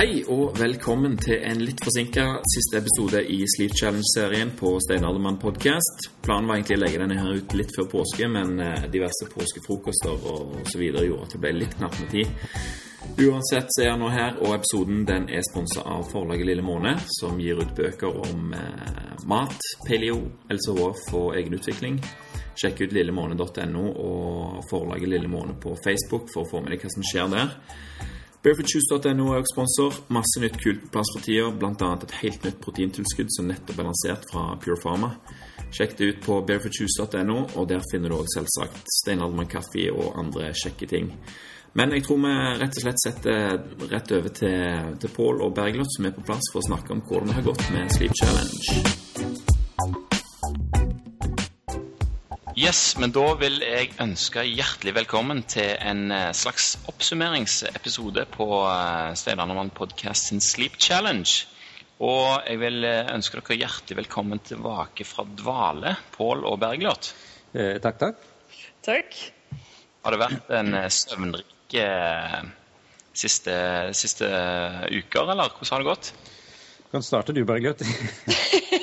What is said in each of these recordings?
Hei og velkommen til en litt forsinka siste episode i Sleep Challenge-serien på Stein Aldermann podcast. Planen var egentlig å legge denne her ut litt før påske, men eh, diverse påskefrokoster og videre gjorde at det ble litt knapt med tid. Uansett så er jeg nå her, og episoden den er sponsa av forlaget Lille Måne, som gir ut bøker om eh, mat, paleo, LCHF og egenutvikling. Sjekk ut lillemåne.no og forlaget Lille Måne på Facebook for å få med deg hva som skjer der. Barefootjuice.no er også sponsor. Masse nytt kult på plass for tida, bl.a. et helt nytt proteintilskudd som nettopp er lansert fra Pure Pharma. Sjekk det ut på barefootjuice.no, og der finner du òg selvsagt Stein Aldermann kaffe og andre kjekke ting. Men jeg tror vi rett og slett setter rett over til, til Pål og Bergljot, som er på plass for å snakke om hvordan det har gått med Sleep Challenge. Yes, men da vil jeg ønske hjertelig velkommen til en eh, slags oppsummeringsepisode på eh, Stein podcast sin Sleep Challenge. Og jeg vil eh, ønske dere hjertelig velkommen tilbake fra dvale, Pål og Bergljot. Eh, takk, takk. Takk. Har det vært en søvnrik eh, siste, siste uker, eller hvordan har det gått? Kan starte du, Bergljot.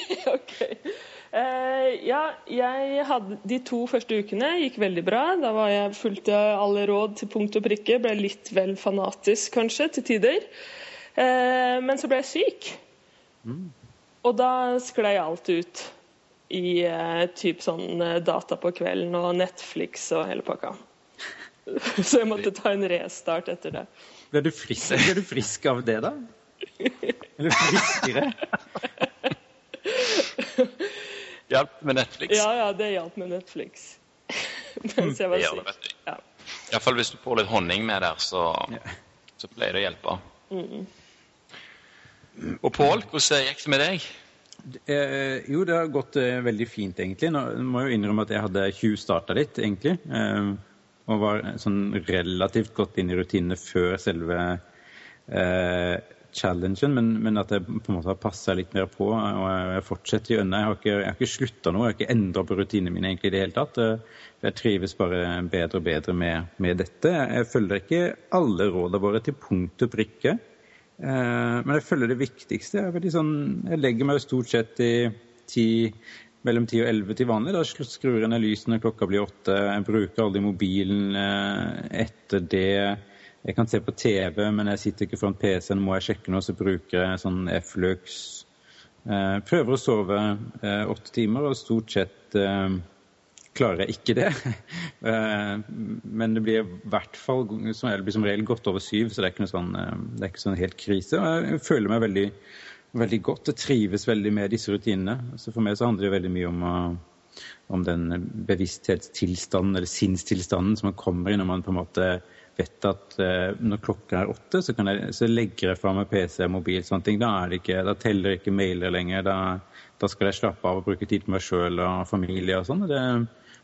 Eh, ja, jeg hadde de to første ukene gikk veldig bra. Da var jeg fulgte alle råd til punkt og prikke. Ble litt vel fanatisk kanskje til tider. Eh, men så ble jeg syk. Og da sklei alt ut i eh, typ sånn eh, data på kvelden og Netflix og hele pakka. Så jeg måtte ta en restart etter det. Ble du frisk, ble du frisk av det, da? Eller friskere? Hjelp med Netflix. Ja, ja, det hjalp med Netflix. Mens jeg var det, syk. Ja. Iallfall hvis du får litt honning med der, så, så pleier det å hjelpe. Og Pål, hvordan gikk det med deg? Eh, jo, det har gått eh, veldig fint, egentlig. Nå må jeg jo innrømme at jeg hadde tjuvstarta litt, egentlig. Eh, og var sånn relativt godt inn i rutinene før selve eh, challengen, men, men at jeg på en måte har passa litt mer på. Og jeg fortsetter i. Jeg har ikke, jeg har ikke slutta noe, jeg har ikke endra på rutinene mine egentlig i det hele tatt. Eh, Jeg trives bare bedre og bedre med, med dette. Jeg følger ikke alle rådene våre til punkt og prikke. Eh, men jeg følger det viktigste. Jeg, sånn, jeg legger meg jo stort sett i ti, mellom 10 og 11 til vanlig. Da skrur jeg ned lysene klokka blir åtte. Jeg bruker aldri mobilen eh, etter det. Jeg kan se på TV, men jeg sitter ikke foran PC-en. Må jeg sjekke noe, så bruker jeg sånn F-lux. Eh, prøver å sove eh, åtte timer, og stort sett eh, klarer jeg ikke det. Eh, Men det blir i hvert fall som, blir som regel godt over syv, så det er ikke noe sånn, eh, det er ikke sånn helt krise. Og Jeg føler meg veldig, veldig godt. og trives veldig med disse rutinene. Så for meg så handler det veldig mye om, å- om den bevissthetstilstanden eller sinnstilstanden som man kommer i når man på en måte vet at eh, når klokka er åtte, så, jeg, så legger jeg fra meg PC og mobil. sånne ting. Da, er det ikke, da teller ikke mailer lenger. Da, da skal jeg slappe av og bruke tid på meg sjøl og familie og sånn.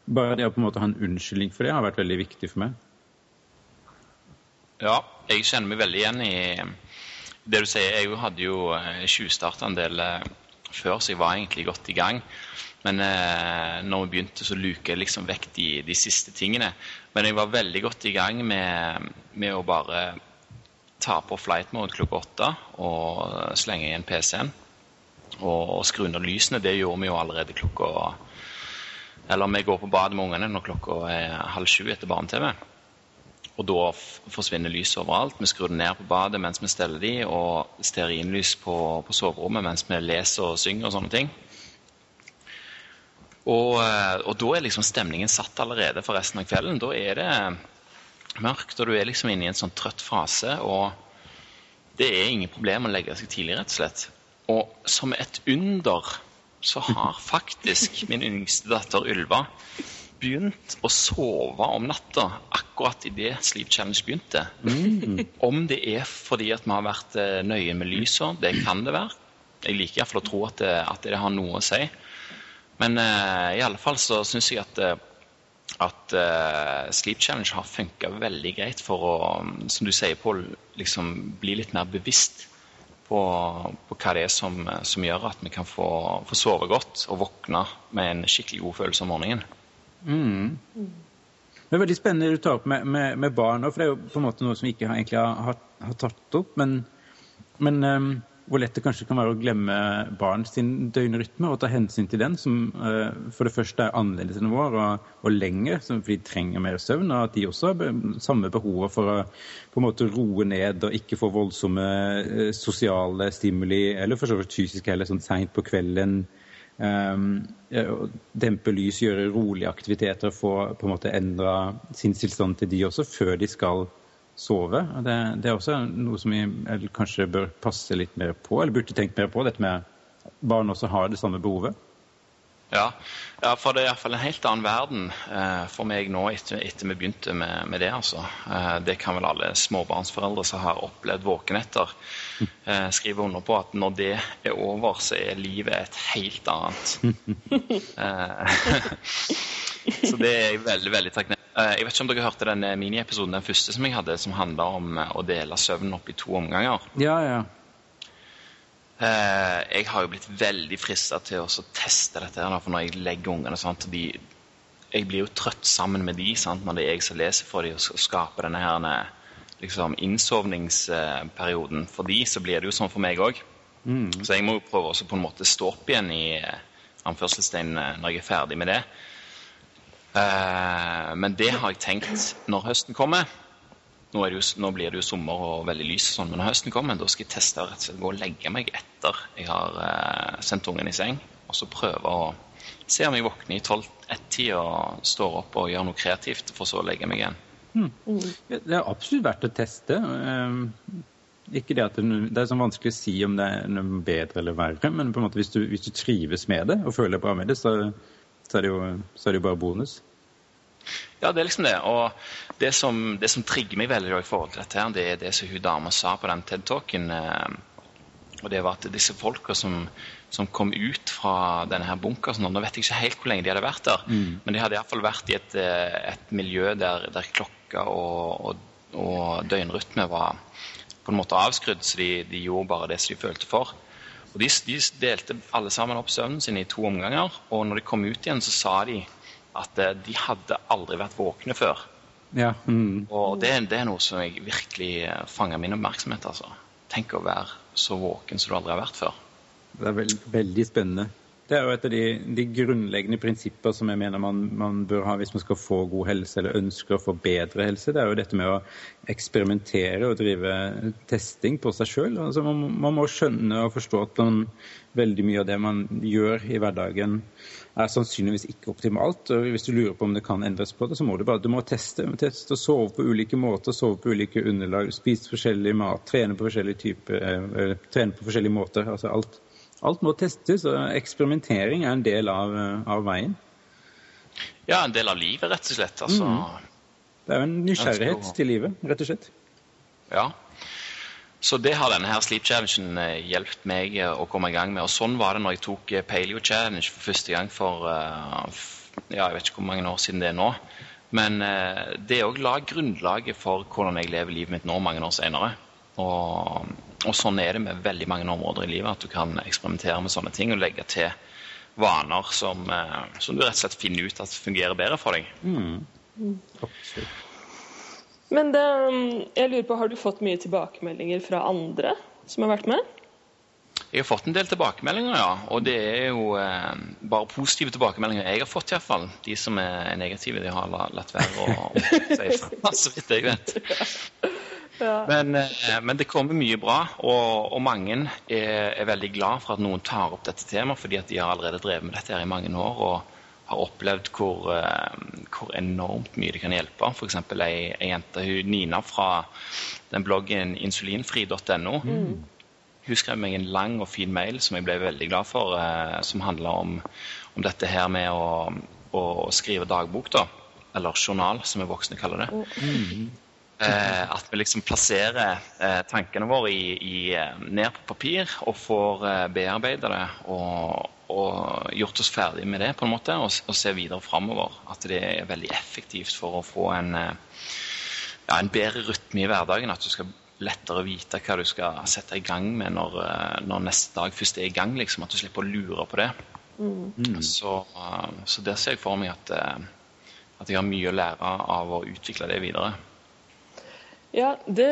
Bare det å på en måte ha en unnskyldning for det har vært veldig viktig for meg. Ja, jeg kjenner meg veldig igjen i det du sier. Jeg hadde jo eh, tjuvstarta en del eh, før, så jeg var egentlig godt i gang. Men eh, når vi begynte, så luket jeg liksom vekk de, de siste tingene. Men jeg var veldig godt i gang med, med å bare ta på flight mode klokka åtte og slenge igjen PC-en. Og, og skru ned lysene. Det gjorde vi jo allerede klokka Eller vi går på badet med ungene når klokka er halv sju etter barne-TV. Og da forsvinner lyset overalt. Vi skrur det ned på badet mens vi steller de, og stearinlys på, på soverommet mens vi leser og synger og sånne ting. Og, eh, og da er liksom stemningen satt allerede for resten av kvelden. Da er det mørkt, og du er liksom inne i en sånn trøtt fase, og det er ingen problem å legge seg tidlig, rett og slett. Og som et under så har faktisk min yngste datter Ylva begynt å sove om natta akkurat idet Sleep Challenge begynte. Om det er fordi at vi har vært eh, nøye med lyset, det kan det være. Jeg liker iallfall å tro at det, at det har noe å si. Men uh, i alle fall så syns jeg at, eh, at uh, Sleep Challenge har funka veldig greit for å, som du sier, Pål, liksom bli litt mer bevisst på, på hva det er som, som gjør at vi kan få, få sove godt og våkne med en skikkelig god følelse om morgenen. Det er veldig spennende du tar opp med, med, med barn, òg, for det er jo på en måte noe som vi ikke har, egentlig har, har, tatt opp. Men Men um, hvor lett det kanskje kan være å glemme barn sin døgnrytme og ta hensyn til den, som uh, for det første er annerledes enn vår og, og lenger, fordi de trenger mer søvn, og at de også har samme behovet for å på en måte roe ned og ikke få voldsomme uh, sosiale stimuli, eller for så vidt fysiske heller, sånn seint på kvelden. Um, dempe lys, gjøre rolige aktiviteter, få på en måte endra sinnstilstand til de også, før de skal sove. Det, det, er også noe som vi kanskje bør passe litt mer på, eller burde tenkt mer på, dette med barn også har det samme behovet. Ja, ja for det er iallfall en helt annen verden eh, for meg nå etter, etter vi begynte med, med det. altså. Eh, det kan vel alle småbarnsforeldre som har opplevd våkenetter, eh, skrive under på at når det er over, så er livet et helt annet. Eh, så det er jeg veldig, veldig takknemlig Eh, jeg vet ikke om dere hørte den miniepisoden, den første som jeg hadde, som handla om eh, å dele søvnen opp i to omganger. Ja, ja. Eh, jeg har jo blitt veldig frista til å teste dette, her, for når jeg legger ungene sant, de, Jeg blir jo trøtt sammen med de sant, når det er jeg som leser for dem og skaper denne her, liksom, innsovningsperioden. For de så blir det jo sånn for meg òg. Mm. Så jeg må jo prøve også på en måte stå opp igjen i anførselstegn når jeg er ferdig med det. Eh, men det har jeg tenkt når høsten kommer. Nå, jo, nå, blir det jo sommer og veldig lys, sånn, men når høsten kommer, da skal jeg teste rett og slett gå og legge meg etter jeg har uh, sendt ungen i seng. Og så prøve å se om jeg våkner i 12-1-tid og står opp og gjør noe kreativt, for så å legge meg igjen. Hmm. Det er absolutt verdt å teste. Um, ikke det at det, det er sånn vanskelig å si om det er noe bedre eller verre, men på en måte hvis du, hvis du trives med det og føler deg bra med det, så så er det jo, så er det jo bare bonus. Ja, det er liksom det. Og det som, det som trigger meg veldig i forhold til dette, her, det er det som hun dama sa på den TED-talken. Eh, og det var at disse folka som, som, kom ut fra denne her bunkersen Nå vet jeg ikke helt hvor lenge de hadde vært der, mm. men de hadde iallfall vært i et, eh, et miljø der, der klokka og, og, og døgnrytme var på en måte avskrudd, så de, de gjorde bare det som de følte for. Og de, de, delte alle sammen opp søvnen sin i to omganger. Og når de kom ut igjen, så sa de at eh, de hadde aldri vært våkne før. Ja. Mm. Og det, det, er noe som jeg virkelig fanger min oppmerksomhet. altså. Tenk å være så våken som du aldri har vært før. Det er veld, veldig spennende. Det er jo et av de, de grunnleggende prinsipper som jeg mener man, man, bør ha hvis man skal få god helse eller ønsker å få bedre helse. Det er jo dette med å eksperimentere og drive testing på seg sjøl. Altså man, man, må skjønne og forstå at man, veldig mye av det man gjør i hverdagen, er sannsynligvis ikke optimalt. og Hvis du lurer på om det kan endres på det, så må du bare du må teste. teste og Sove på ulike måter, sove på ulike underlag, spise forskjellig mat, trene på forskjellige typer, eh, trene på forskjellige måter. altså alt alt må testes, og eksperimentering er en del av, av veien. Ja, en del av livet, rett og slett. Altså, mm. Det er jo en nysgjerrighet til livet, rett og slett. Ja. Så det har denne her Sleep Challengen eh, hjulpet meg eh, å komme i gang med. Og sånn var det når jeg tok eh, Paleo Challenge for første gang for ja, jeg vet ikke hvor mange år siden det er nå. Men det òg la grunnlaget for hvordan jeg lever livet mitt nå, mange år senere. Og og sånn er det med veldig mange områder i livet, at du kan eksperimentere med sånne ting og legge til vaner som, eh, som du rett og slett finner ut at fungerer bedre for deg. Mm. Mm. Men det, jeg lurer på, har du fått mye tilbakemeldinger fra andre som har vært med? Jeg har fått en del tilbakemeldinger, ja. Og det er jo eh, bare positive tilbakemeldinger jeg har fått, iallfall. De som er negative, de har latt være å si fra, så vidt jeg vet. Ja. Men, eh, men, det kommer mye bra, og, og mange er, er, veldig glad for at noen tar opp dette temaet, fordi at de har allerede drevet med dette her i mange år og har opplevd hvor, eh, hvor enormt mye det kan hjelpe. F.eks. ei, ei jente, Nina fra den bloggen insulinfri.no. Mm. Hun skrev meg en lang og fin mail som jeg ble veldig glad for, eh, som handla om, om, dette her med å, å skrive dagbok, da. Eller journal, som vi voksne kaller det. Mm. Eh, at vi liksom plasserer eh, tankene våre i, i, eh, ned på papir og får eh, bearbeida det og, og, gjort oss ferdig med det på en måte, og, og se videre framover. At det er veldig effektivt for å få en, eh, ja, en bedre rytme i hverdagen. At du skal lettere vite hva du skal sette i gang med når, eh, når neste dag først er i gang. Liksom, at du slipper å lure på det. Mm. Så, så, der ser jeg for meg at, at jeg har mye å lære av å utvikle det videre. Ja, det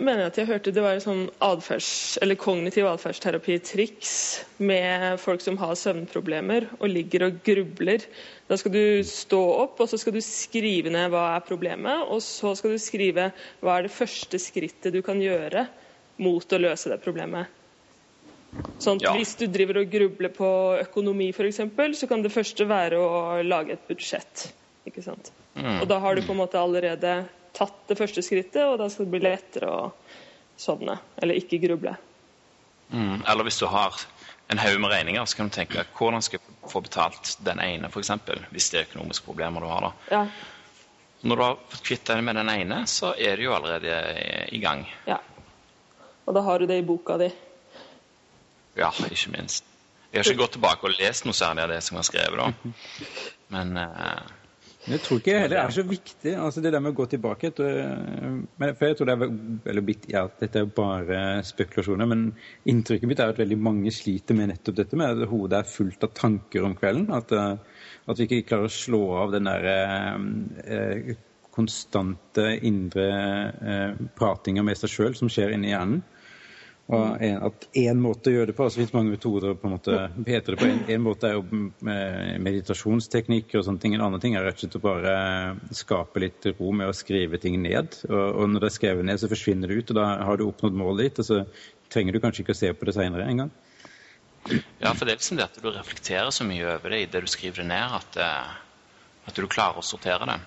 mener jeg at jeg hørte. Det var sånn adferds, eller kognitiv atferdsterapi-triks med folk som har søvnproblemer og ligger og grubler. Da skal du stå opp, og så skal du skrive ned hva er problemet, og så skal du skrive hva er det første skrittet du kan gjøre mot å løse det problemet. Sånn, Ja. Hvis du driver og grubler på økonomi f.eks., så kan det første være å lage et budsjett. Ikke sant? Mm. Og da har du på en måte allerede tatt det første skrittet, og da skal det bli lettere å sovne. Eller ikke gruble. Mm. Eller hvis du har en haug med regninger, så kan du tenke hvordan skal jeg få betalt den ene, f.eks. Hvis det er økonomiske problemer du har. da. Ja, Når du har fått kvitt deg med den ene, så er du jo allerede i gang. ja. Og da har du det i boka di. Ja, ikke minst. Jeg har ikke gått tilbake og lest noe særlig av det som er skrevet, da. Men eh, Jeg tror ikke heller er så viktig, altså det der med å gå tilbake. Men, for jeg tror det er eller, ja, Dette er jo bare spekulasjoner, men inntrykket mitt er at veldig mange sliter med nettopp dette med at hodet er fullt av tanker om kvelden. At, eh, at vi ikke klarer å slå av den der eh, eh, konstante indre eh, pratinga med seg sjøl som skjer inni hjernen. Og en, at én måte å gjøre det på, altså det finnes mange metoder på en måte, bedre på. En, en måte er jo med meditasjonsteknikker og sånne ting. En annen ting er rett og slett å bare skape litt ro med å skrive ting ned. Og, og når det er skrevet ned, så forsvinner det ut, og da har du oppnådd målet ditt. Og så trenger du kanskje ikke å se på det seinere engang. ja, for det er liksom det at du reflekterer så mye over det i det du skriver det ned, at, eh, at du klarer å sortere det.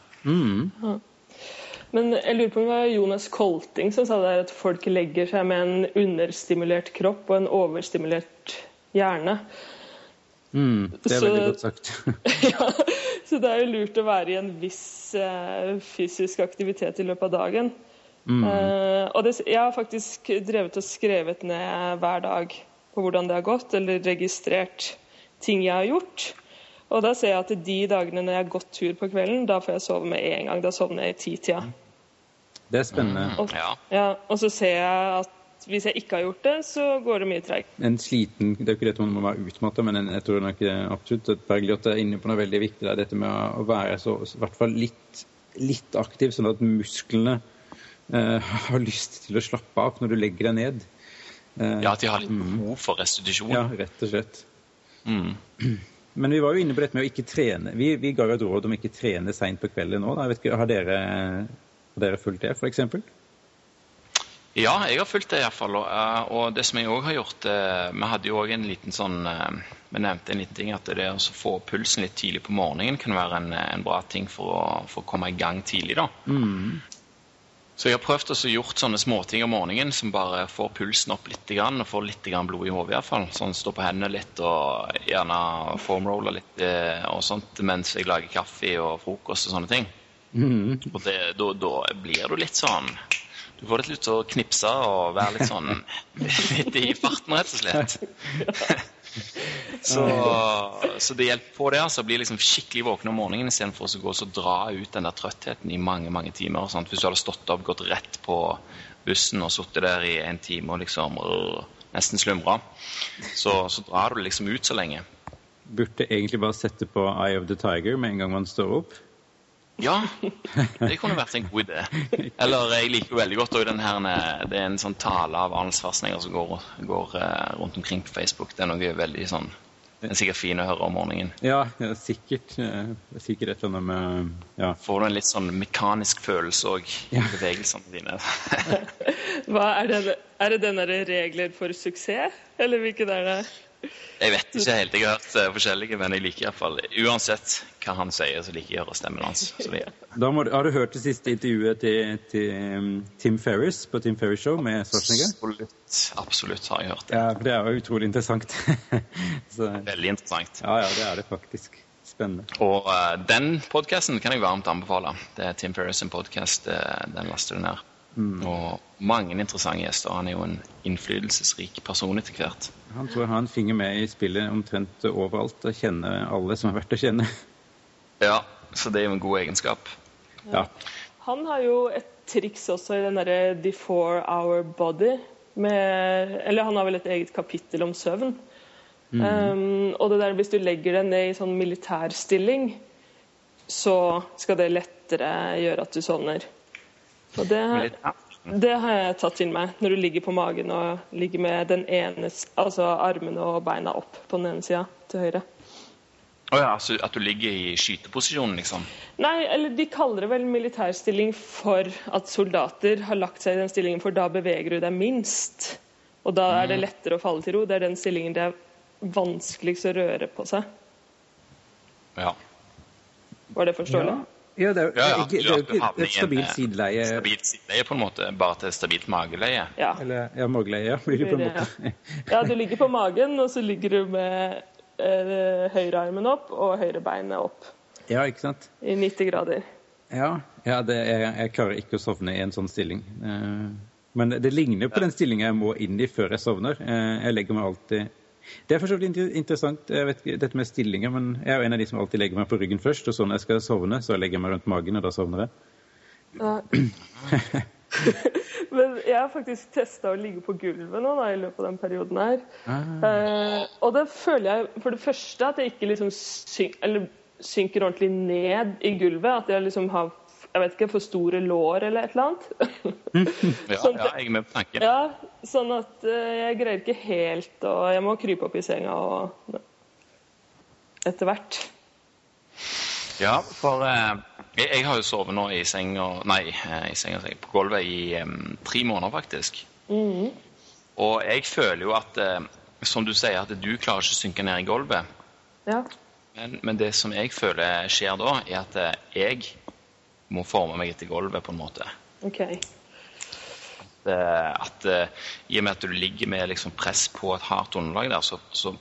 Men jeg lurer på om det var Jonas Kolting som sa det at folk legger seg med en understimulert kropp og en overstimulert hjerne. Mm, det er Så- veldig godt sagt. ja, så det er jo lurt å være i en viss eh, fysisk aktivitet i løpet av dagen. Eh, og det, jeg har faktisk drevet og skrevet ned hver dag på hvordan det har gått, eller registrert ting jeg har gjort. Og da ser jeg at de dagene når jeg har gått tur på kvelden, da får jeg sove med en gang. Da sovner jeg i titida. Det er spennende. Og, Ja. ja, og så ser jeg at hvis jeg ikke har gjort det, så går det mye treigt. En sliten Det er jo ikke det man må være utmatta, men jeg tror nok eh, absolutt at Bergljot er inne på noe veldig viktig. Det er dette med å være så, i hvert fall litt, litt aktiv, sånn at musklene eh, har lyst til å slappe av når du legger deg ned. Eh, ja, at de har litt behov for restitusjon. ja, rett og slett. Mm. Men vi var jo inne på dette med å ikke trene. Vi, vi ga jo et råd om ikke trene seint på kvelden nå. Ikke, har, dere, har dere fulgt det, f.eks.? Ja, jeg har fulgt det iallfall. Og, eh, og det som jeg òg har gjort eh, Vi hadde jo òg en liten sånn eh, Vi nevnte en liten ting at det å få pulsen litt tidlig på morgenen kan være en, en bra ting for å, for å komme i gang tidlig. da. Så jeg har prøvd å gjort sånne småting om morgenen som bare får pulsen opp litt grann, og får litt grann blod i hodet iallfall. Sånn stå på hendene litt og gjerne formrolle litt eh, og sånt mens jeg lager kaffe og frokost og sånne ting. Og det, da, da blir du litt sånn Du får litt lyst til å knipse og være litt sånn litt i farten, rett og slett. så, så det hjelper på det. altså, Bli liksom skikkelig våken om morgenen istedenfor å gå og dra ut den der trøttheten i mange mange timer. Sant? Hvis du hadde stått opp, gått rett på bussen og sittet der i en time og liksom øh, nesten slumra, så, så drar du liksom ut så lenge. Burde egentlig bare sette på Eye of the Tiger med en gang man står opp. Ja, det kunne vært en god idé. Eller jeg liker jo veldig godt også den her Det er en sånn tale av Arnold Schwarzenegger som går, går eh, rundt omkring på Facebook. Det er noe veldig sånn Den er sikkert fin å høre om morgenen. Ja, det er sikkert. eh, Sikkert et eller annet med Ja. Får du en litt sånn mekanisk følelse òg i Ja. bevegelsene dine. Hva Er det, er det den derre regler for suksess, eller hvilken er det? Jeg vet ikke helt, jeg har hørt eh, forskjellige, men jeg liker iallfall Uansett hva han sier, så liker jeg å høre stemmen hans. Da må, har du hørt det siste intervjuet til, til um, Tim Ferris på Tim Ferris Show med Schwarzenegger? absolutt, absolutt har jeg hørt det. Ja, for det er jo utrolig interessant. Så, Veldig interessant. ja, ja, det er det faktisk. Spennende. Og uh, den podkasten kan jeg varmt anbefale. Det er Tim Ferris' podkast. den laster du ned. Og mange interessante gjester. Han er jo en innflytelsesrik person etter hvert. Han tror jeg har en finger med i spillet omtrent overalt og kjenner alle som har vært å kjenne. Ja, så det er jo en god egenskap. Ja. Han har jo et triks også i den derre The Four Hour Body. Med, eller han har vel et eget kapittel om søvn. Um, og det der, hvis du legger deg ned i sånn militærstilling, så skal det lettere gjøre at du sovner. Og det Det har jeg tatt til meg. Når du ligger på magen og ligger med den ene, altså armene og beina opp på den ene sida til høyre. Å ja, altså at du ligger i skyteposisjon, liksom? Nei, eller de kaller det vel militærstilling for at soldater har lagt seg i den stillingen, for da beveger du deg minst. Og da er det lettere å falle til ro. Det er den stillingen det er vanskeligst å røre på seg. Ja. Var det forståelig? Ja, det er Ja, ja, ikke, det er jo ikke et stabilt eh, sideleie. Stabilt sideleie, på en måte, bare til stabilt mageleie. Ja. Eller ja, mageleie, ja, blir det på en måte. ja, du ligger på magen, og så ligger du med eh, høyrearmen opp og høyrebeinet opp Ja, ikke sant? i 90 grader. Ja, ja det er, jeg klarer ikke å sovne i en sånn stilling. Eh, Men det ligner på den stillingen jeg må inn i før jeg sovner. Eh, Jeg legger meg alltid Det er for så vidt interessant, jeg vet ikke, dette med stillinger, men jeg er jo en av de som alltid legger meg på ryggen først, og så når jeg skal sovne, så legger jeg meg rundt magen, og da sovner jeg. Ja. Men jeg har faktisk testa å ligge på gulvet nå da, i løpet av den perioden her. Eh, og det føler jeg for det første at jeg ikke liksom syn eller synker ordentlig ned i gulvet. At jeg liksom har jeg vet ikke, for store lår eller et eller annet. Ja, Sånn- ja, jeg er med på tanken. ja, sånn at eh, jeg greier ikke helt, og jeg må krype opp i senga og etter hvert. Ja, for eh, jeg, jeg har jo sovet nå i senga Nei, eh, i senga, jeg, på gulvet i um, tre måneder, faktisk. Og jeg føler jo at eh, Som du sier, at du klarer ikke å synke ned i gulvet. Ja. Men, men det som jeg føler skjer da, er at eh, jeg må forme meg etter gulvet, på en måte. OK. At, at eh, I og med at du ligger med liksom press på et hardt underlag der, så, så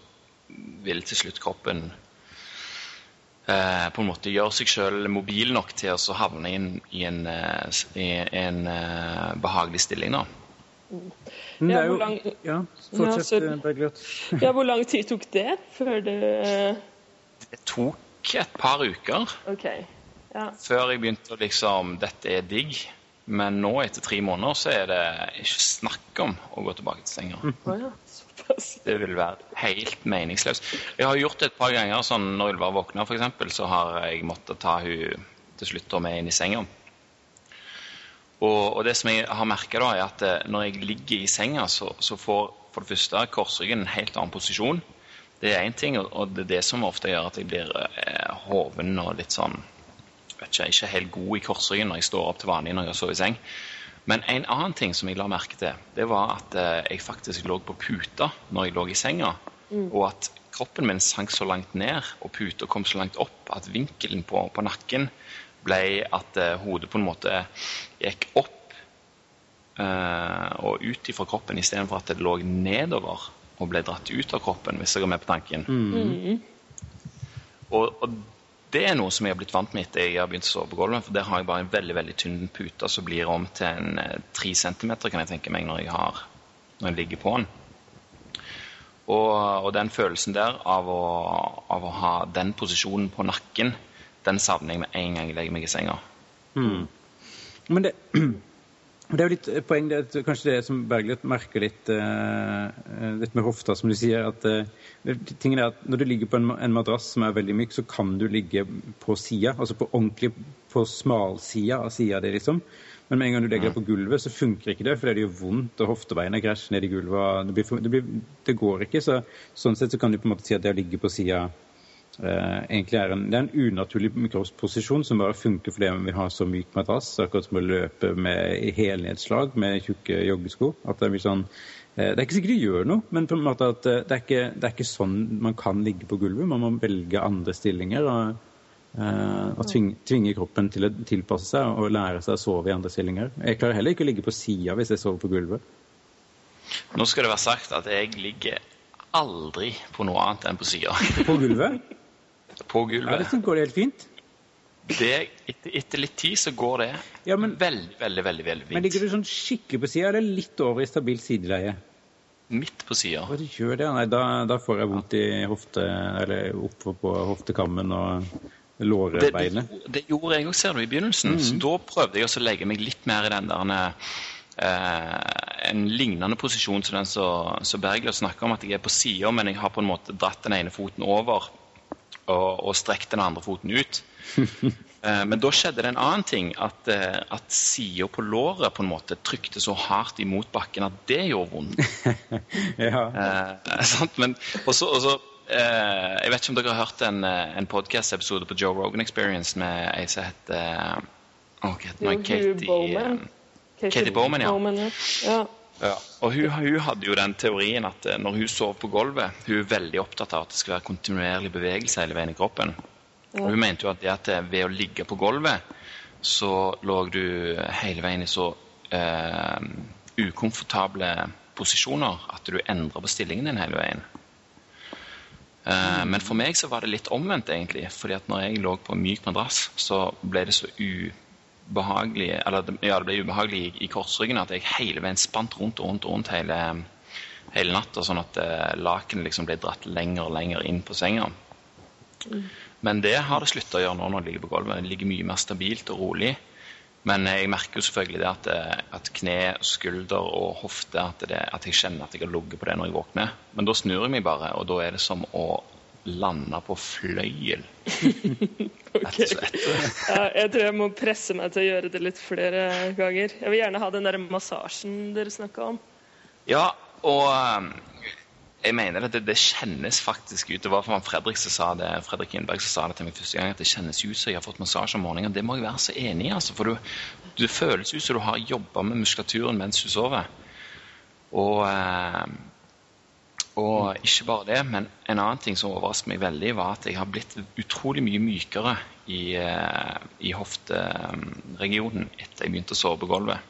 vil til slutt kroppen eh, på en måte gjøre seg sjøl mobil nok til å havne inn i en, eh, i en eh, behagelig stilling. da. Men Ja, hvor lang- Ja, fortsett, eh, Bergljot. Ja, hvor lang tid tok det før det eh, Det tok et par uker OK. Ja. før jeg begynte å liksom Dette er digg. Men nå, etter tre måneder, så er det ikke snakk om å gå tilbake til senga. Ja. Det vil være helt meningsløst. Jeg har gjort det et par ganger. sånn Når Ylva våkner, eksempel, så har jeg måttet ta hun til slutt og med inn i senga. Og, og det som jeg har merka, er at eh, når jeg ligger i senga, så, så får for det første korsryggen en helt annen posisjon. Det er én ting, og- det er det som ofte gjør at jeg blir eh, hoven og litt sånn ikke, ikke helt god i korsryggen når jeg står opp til vanlig når jeg sover i seng. Men en annen ting som jeg la merke til, det var at eh, jeg faktisk lå på puta når jeg lå i senga. Og at kroppen min sank så langt ned, og puta kom så langt opp at vinkelen på, på nakken ble at eh, hodet på en måte gikk opp eh, og ut ifra kroppen istedenfor at det lå nedover og ble dratt ut av kroppen, hvis jeg er med på tanken. Og, og det er noe som jeg har blitt vant med etter jeg har begynt å sove på gulvet. For der har jeg bare en veldig veldig tynn pute som blir om til en eh, tre centimeter, kan jeg tenke meg, når jeg, har, når jeg ligger på den. Og, og den følelsen der av å, av å ha den posisjonen på nakken, den savner jeg med en gang jeg legger meg i senga. Men det, det er jo litt poeng, det, kanskje det som Bergljot merker litt, uh, litt med hofta, som du sier. at uh, tingen er at Når du ligger på en, en madrass som er veldig myk, så kan du ligge på sida. Altså på ordentlig på smalsida av sida di, liksom. Men med en gang du legger deg på gulvet, så funker ikke det, for det gjør vondt, og hoftebeinet krasjer ned i gulvet. Det, blir det, blir, det går ikke. så Sånn sett så kan du på en måte si at det å ligge på sida eh, egentlig er en, det er en unaturlig kroppsposisjon som bare funker fordi vi har så myk madrass. Akkurat som å løpe med helnedslag med tjukke joggesko. At det blir sånn eh, Det er ikke sikkert det gjør noe, men på en måte at eh, det er, ikke, det er ikke sånn man kan ligge på gulvet. Man må velge andre stillinger. og og tvinge, tvinge kroppen til å tilpasse seg og lære seg å sove i andre stillinger. Jeg klarer heller ikke å ligge på sida hvis jeg sover på gulvet. Nå skal det være sagt at jeg ligger aldri på noe annet enn på sida. På gulvet? På gulvet. Ja, det går det helt fint. Det, etter, etter litt tid så går det Ja, men- veldig, veldig veldig, veldig Men ligger fint. du sånn skikkelig på sida, eller litt over i stabilt sideleie? Midt på sida. Gjør det? Nei, da, da får jeg vondt i hofte, eller oppå på hoftekammen og Det, det, det gjorde jeg òg, ser du, i begynnelsen. Så da prøvde jeg også å legge meg litt mer i den der eh, En lignende posisjon som den som Bergljot snakker om, at jeg er på sida, men jeg har på en måte dratt den ene foten over og, og strekt den andre foten ut. Eh, Men da skjedde det en annen ting. At, eh, at sida på låret på en måte trykte så hardt imot bakken at det gjorde vondt. Ja. Eh, sant? Men også, også eh, Jeg vet ikke om dere har hørt en, eh, en podcast-episode på Joe Rogan Experience med ei som heter hva heter hun? Katie Bowman. Katie Bowman, ja. ja. ja. Ja, og hun, hun hadde jo den teorien at eh, når hun sov på gulvet Hun er veldig opptatt av at det skal være kontinuerlig bevegelse hele veien i kroppen. Og hun mente jo at, det at eh, ved å ligge på gulvet, så lå du hele veien i så eh, ukomfortable posisjoner at du endra på stillingen din hele veien. Eh, men for meg så var det litt omvendt, egentlig. fordi at når jeg lå på en myk madrass, så ble det så ubehagelig Eller ja, det ble ubehagelig i, i korsryggen at jeg hele veien spant rundt og rundt rundt hele, hele natta, sånn at eh, lakenet liksom ble dratt lenger og lenger inn på senga. Men det har det slutta å gjøre nå når det ligger på gulvet. Det ligger mye mer stabilt og rolig. Men jeg merker jo selvfølgelig det at, eh, at kne, skulder og hofte at, det, at jeg kjenner at jeg har ligget på det når jeg våkner. Men da snur jeg meg bare, og da er det som å lande på fløyel. okay. Ja, jeg tror jeg må presse meg til å gjøre det litt flere ganger. Jeg vil gjerne ha den der massasjen dere snakka om. Ja, og um, jeg mener at det, det kjennes faktisk ut. Det var for Fredrik som sa det, Fredrik Innberg som sa det til meg første gang, at det kjennes ut som jeg har fått massasje om morgenen. Det må jeg være så enig i, altså. For du, det føles ut som du har jobba med muskulaturen mens du sover. Og, um, og ikke bare det, men en annen ting som overrasket meg veldig, var at jeg har blitt utrolig mye mykere i, uh, i hofteregionen etter jeg begynte å sove på gulvet.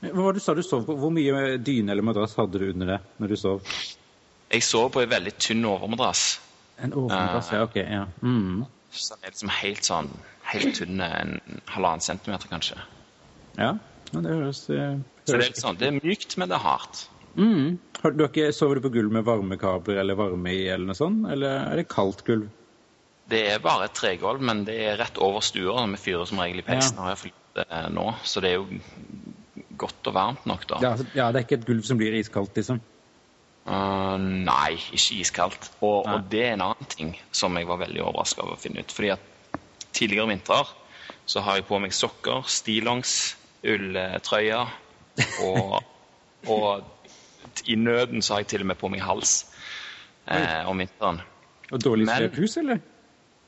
Hva var det du sa du sov på? Hvor mye dyne eller madrass hadde du under det når du sov? Jeg sov på en veldig tynn overmadrass. En overmadrass, ja. Ok, ja. Mm. Så den er liksom helt sånn helt tynn, en halvannen centimeter kanskje. Ja, ja det høres, høres Så det er, sånn, det er mykt, men det er hardt. Mm. Har du ikke, Sover du på gulv med varmekabler eller varme i, eller noe sånt? Eller er det kaldt gulv? Det er bare et tregulv, men det er rett over stua. Vi fyrer som regel i peisen, har jeg fått det nå. Så det er jo godt og varmt nok, da. Ja, ja, det er ikke et gulv som blir iskaldt, liksom? Uh, nei, ikke iskaldt. Og, Nei. og det er en annen ting som jeg var veldig overraska over å finne ut. Fordi at tidligere vintrer så har jeg på meg sokker, stillongs, ulltrøye og, og i nøden så har jeg til og med på meg hals eh, om vinteren. Og dårlig Men- hus, eller?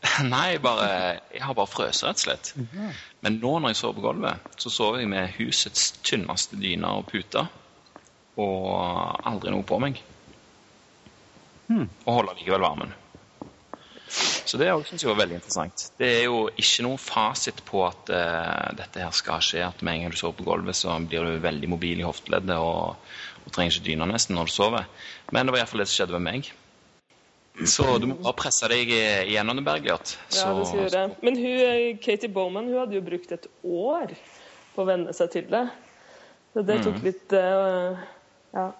Nei, bare, jeg har bare frøst, rett og slett. Men nå når jeg sover på gulvet, så sover jeg med husets tynneste dyner og puter. Og aldri noe på meg. Hmm. Og holder likevel varmen. Så det syns jeg var veldig interessant. Det er jo ikke noen fasit på at uh, dette her skal skje. At med en gang du sover på gulvet, så blir du veldig mobil i hofteleddet og, og trenger ikke dyna nesten når du sover. Men det var iallfall det som skjedde med meg. Så du må bare presse deg gjennom det, Bergljot. Ja, det skal gjøre. Men hun, eh, Katie Bowman hun hadde jo brukt et år på å venne seg til det. Så det tok litt uh, Ja.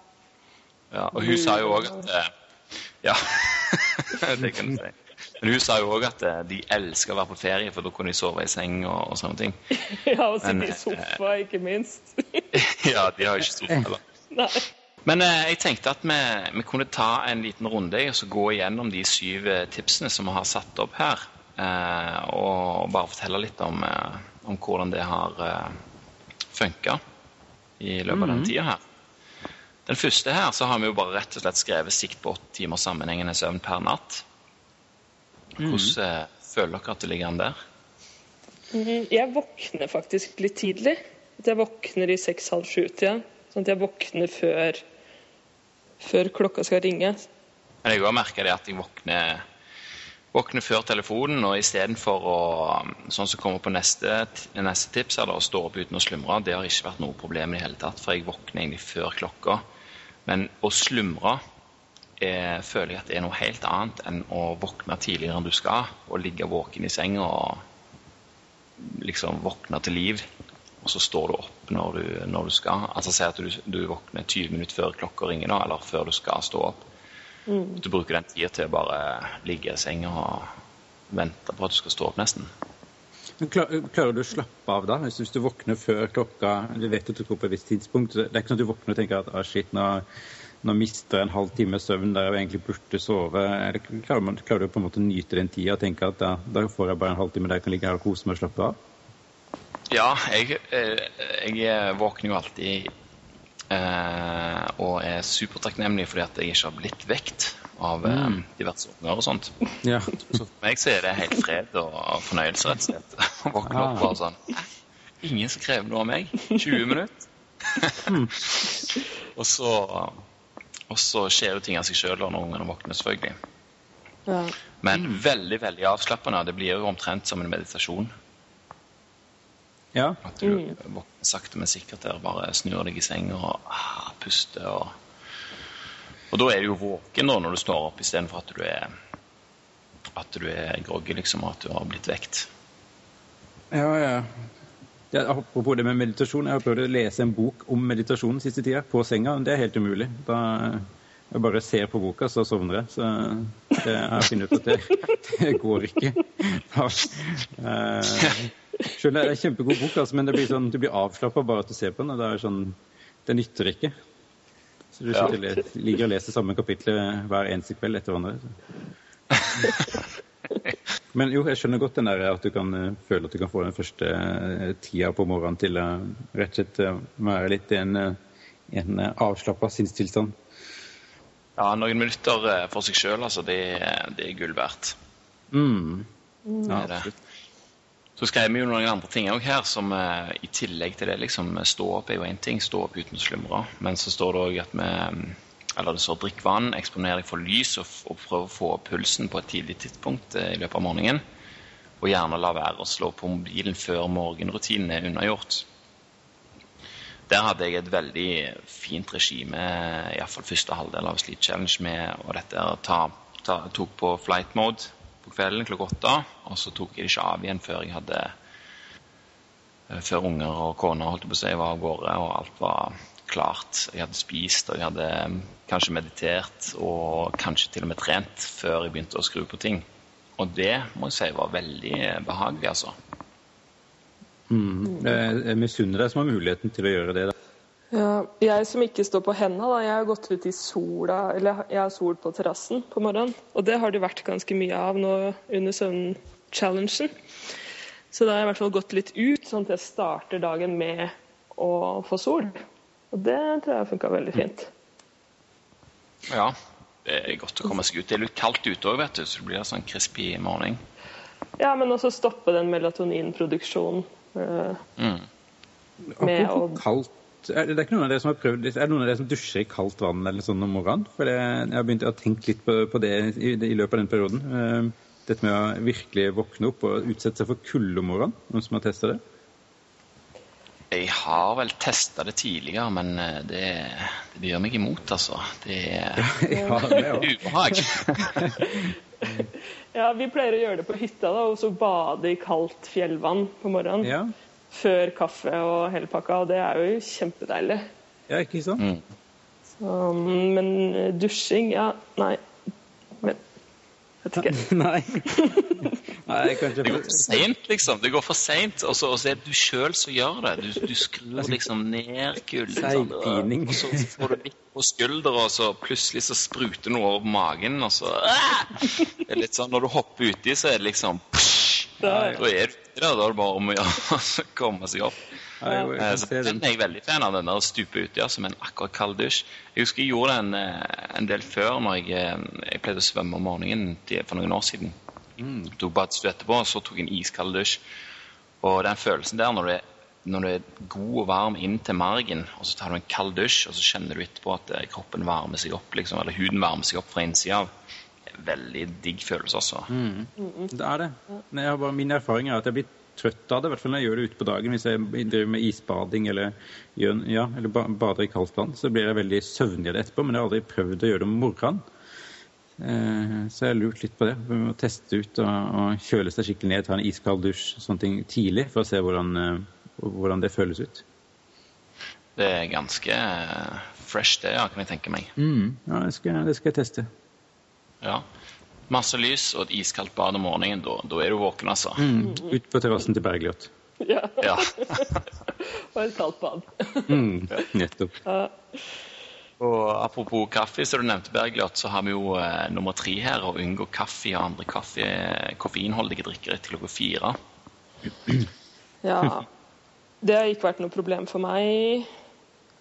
Ja, og hun sa jo òg at uh, Ja, det kan du si. Men hun sa jo òg at de elsker å være på ferie, for da kunne de sove i seng og, og sånne ting. ja og sitte i sofa, ikke minst. ja, de har jo ikke sofa heller. Nei. Men eh, jeg tenkte at vi, vi kunne ta en liten runde og så gå igjennom de syv eh, tipsene som vi har satt opp her. Eh, og bare fortelle litt om, eh, om hvordan det har eh, funka i løpet av den tida her. Den første her så har vi jo bare rett og slett skrevet sikt på åtte timer sammenhengende søvn per natt. Hvordan eh, føler dere at det ligger an der? Mhm, Jeg våkner faktisk litt tidlig. Jeg våkner i seks-halv sju-tida. Sånn at jeg våkner før, før klokka skal ringe. Men jeg har merker det at jeg våkner, våkner før telefonen, og istedenfor å Sånn som kommer på neste, neste tips, det å stå opp uten å slumre, det har ikke vært noe problem i det hele tatt, for jeg våkner egentlig før klokka. Men å slumre er, føler jeg at det er noe helt annet enn å våkne tidligere enn du skal, og ligge våken i senga og liksom våkne til liv. Og så står du opp når du, når du skal. Altså Si at du, du våkner 20 minutter før klokka ringer, da, eller før du skal stå opp. Du bruker den tida til å bare ligge i senga og vente på at du skal stå opp, nesten. Men klar, klarer du å slappe av da? Hvis, du våkner før klokka Du vet at du går på et visst tidspunkt. Det er ikke sånn at du våkner og tenker at ah, shit, nå, nå mister jeg en halv time søvn der jeg egentlig burde sove. Eller klarer, man, klarer du på en måte å nyte den tida og tenke at da, da får jeg bare en halvtime der jeg kan ligge her og kose meg og slappe av? Ja, jeg, eh, jeg våkner jo alltid eh, og er supertakknemlig fordi at jeg ikke har blitt vekt av eh, Mm. diverse unger og sånt. Ja. Så for meg så er det helt fred og fornøyelse, rett og slett. Å våkne opp bare sånn Ingen som krever noe av meg. 20 minutter. og så og så skjer jo ting av seg sjøl når ungene våkner, selvfølgelig. Ja. Men veldig veldig avslappende. Det blir jo omtrent som en meditasjon. Ja. At du våkner sakte, men sikkert der, bare snur deg i senga og ah, puster. Og, og da er du jo våken da når du står opp, istedenfor at du er at du er groggy, liksom, og at du har blitt vekt. Ja, ja. Ja, apropos det med meditasjon, jeg har prøvd å lese en bok om meditasjon siste tida, på senga. men Det er helt umulig. Da jeg bare ser på boka, så sovner jeg. Så det, jeg har funnet ut at det, det går ikke. Da, eh, selv det er en kjempegod bok, altså, men det blir sånn, du blir avslappa bare at du ser på den. og Det, er sånn, det nytter ikke. Så du Ja. ligger og leser samme kapittel hver eneste kveld etter hverandre. Så. Men jo, jeg skjønner godt den der at du kan eh, føle at du kan få den første eh, tida på morgenen til å rett og slett eh, være litt i en, en uh, avslappa sinnstilstand. Ja, noen minutter for seg sjøl, altså, det, det er gull verdt. Mm. Ja, er absolutt. Så skrev vi jo noen andre ting òg her, som eh, i tillegg til det liksom Stå opp er jo én ting, stå opp uten å slumre. Men så står det òg at vi Eller det står drikk vann, eksponer deg for lys og, og prøv å få opp pulsen på et tidlig tidspunkt eh, i løpet av morgenen. Og gjerne la være å slå på mobilen før morgenrutinen er unnagjort. Der hadde jeg et veldig fint regime, iallfall første halvdel av Sleep Challenge, med og dette ta, ta, tok på flight mode på kvelden klokka åtte, og så tok jeg det ikke av igjen før jeg hadde eh, Før unger og kone holdt på å si, var av gårde, og alt var klart. Jeg hadde spist, og jeg hadde mm, kanskje meditert, og kanskje til og med trent før jeg begynte å skru på ting. Og det må jeg si var veldig behagelig, altså. Mm. Jeg misunner deg som har muligheten til å gjøre det. Ja, jeg som ikke står på henda, da, jeg har gått ut i sola, eller jeg har sol på terrassen på morgenen. Og det har det vært ganske mye av nå under søvn-challengen. Så da har jeg i hvert fall gått litt ut, sånn at jeg starter dagen med å få sol. Og det tror jeg har funka veldig fint. Ja, det er godt å komme seg ut. Det er litt kaldt ute òg, vet du, så det blir en sånn crispy morgen. Ja, men også stoppe den melatoninproduksjonen. eh, Mm. Med Apropos å- kaldt er det, det er ikke noen av dere som har prøvd Er det noen av dere som dusjer i kaldt vann eller sånn om morgenen? For det, jeg har begynt å tenke litt på, på det i, i løpet av den perioden. Eh, Dette med å virkelig våkne opp og utsette seg for kulde om morgenen. Noen som har testa det? Jeg har vel testa det tidligere, men eh, det, det gjør meg imot, altså. Det er ja, ubehag. Ja, vi pleier å gjøre det på hytta, da, og så bade i kaldt fjellvann på morgenen. Ja. Før kaffe og hele pakka, og det er jo kjempedeilig. ja, ikke sant? Mm. Så, men eh, dusjing, ja, nei. Men vet ikke. Nei. Nei, kanskje Det går for seint, liksom. Det går for seint. Og så er det du sjøl som gjør det. Du, du skrur liksom ned kulden. sånn, Og så får du litt på skuldra, og så plutselig så spruter noe over magen, og så! Det er litt sånn når du hopper uti, så er det liksom psh, Da er du da er det bare om å å komme seg opp. Ja, jo, jeg Eh, Så den. er jeg veldig fan av, den der stupe uti ja, som en akkurat kald dusj. Jeg husker jeg gjorde den eh, en del før, når jeg, eh, jeg pleide å svømme om morgenen for noen år siden. Mm. Tok badstue etterpå, og så tok jeg en iskald dusj. Og den følelsen der når du, er, når du er god og varm inn til margen, og så tar du en kald dusj, og så kjenner du etterpå at kroppen varmer seg opp, liksom, eller huden varmer seg opp fra innsida av. Veldig digg følelse, altså. Mm. Det er det. Jeg har bare, min erfaring er at jeg blir trøtt av det, i hvert fall når jeg gjør det ute på dagen. Hvis jeg driver med isbading eller, gjør, ja, eller bader i kaldt vann, så blir jeg veldig søvnig av det etterpå. Men jeg har aldri prøvd å gjøre det om morgenen. Eh, så jeg har lurt litt på det. Vi må teste ut og, og kjøle seg skikkelig ned, ta en iskald dusj sånne ting tidlig for å se hvordan, eh, hvordan det føles ut. Det er ganske eh, fresh, det, ja, kan jeg tenke meg. Ja, det skal, det skal jeg teste. Ja. Masse lys og et iskaldt bad om morgenen. Da, da er du våken, altså. Mm. Ut på terrassen til Bergljot. ja. Ja. Og et kaldt bad. Mm. Nettopp. Ja. Og apropos kaffe, som du nevnte, Bergljot, så har vi jo eh, nummer tre her. Å unngå kaffe og andre kaffe, koffeinholdige drikker etter klokka fire. Ja. Det har ikke vært noe problem for meg.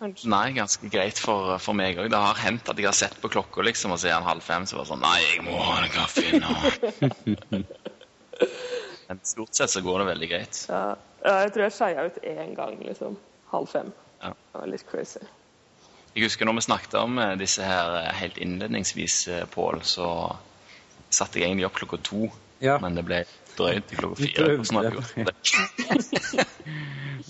Kanskje. Nei, ganske greit for, for meg òg. Det har hendt at jeg har sett på klokka liksom, og så er den halv fem, så var det sånn Nei, jeg må ha en kaffe nå. Men stort sett så går det veldig greit. Ja, jeg tror jeg skeia ut én gang, liksom. Halv fem. Ja. Det var litt crazy. Jeg husker når vi snakket om eh, disse her eh, helt innledningsvis, eh, Pål, så satte jeg egentlig opp klokka to. Ja. Men det ble drøyt til klokka fire. Hvordan har du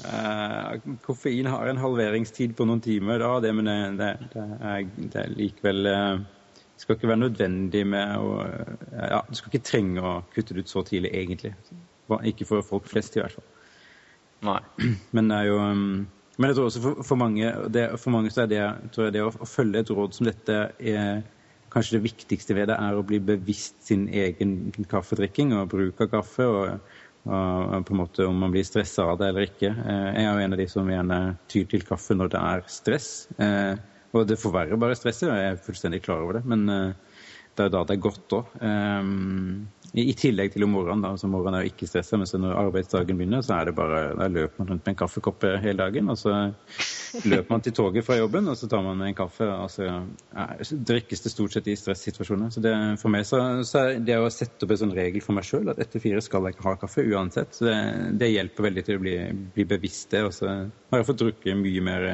uh, koffein har en halveringstid på noen timer, da, det, men det, det, er, det er, likevel Det skal ikke være nødvendig med å uh, Ja, du skal ikke trenge å kutte det ut så tidlig, egentlig. Ikke for folk flest, i hvert fall. Nei. Men det er jo um, men jeg tror også for, for mange, det, for mange så er det, tror jeg det å, å, følge et råd som dette er kanskje det viktigste ved det, er å bli bevisst sin egen kaffedrikking og bruk av kaffe. og, og på en måte Om man blir stressa av det eller ikke. Eh, jeg er jo en av de som gjerne tyr til kaffe når det er stress. Eh, og det forverrer bare stresset, og jeg er fullstendig klar over det. Men eh, det er da det er godt òg. I tillegg til om morgenen. da, så Morgenen er jo ikke stressa, men når arbeidsdagen begynner, så er det bare, da løper man rundt med en kaffekopp hele dagen. Og så løper man til toget fra jobben, og så tar man en kaffe. og så ja, drikkes det stort sett i stressituasjoner. Så det, for meg så, så er det å sette opp en sånn regel for meg sjøl at etter fire skal jeg ikke ha kaffe uansett. Så det, det hjelper veldig til å bli, bli bevisst det. Og så har jeg fått drukket mye mer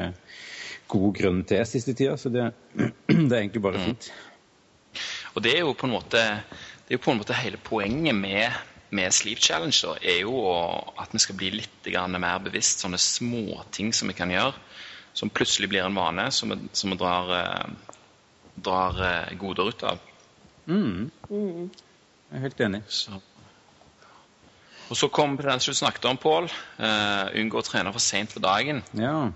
god grønn te siste tida, så det, det er egentlig bare fint. Og det er jo på en måte det er jo på en måte hele poenget med, med Sleep Challenge er jo at vi skal bli litt mer bevisst sånne småting som vi kan gjøre, som plutselig blir en vane, som vi, som vi drar, eh, drar eh, goder ut av. Mm. Mm. Jeg er helt enig. Så. Og så kom den som du snakket om, Pål. Uh, unngå å trene for seint på dagen. Ja.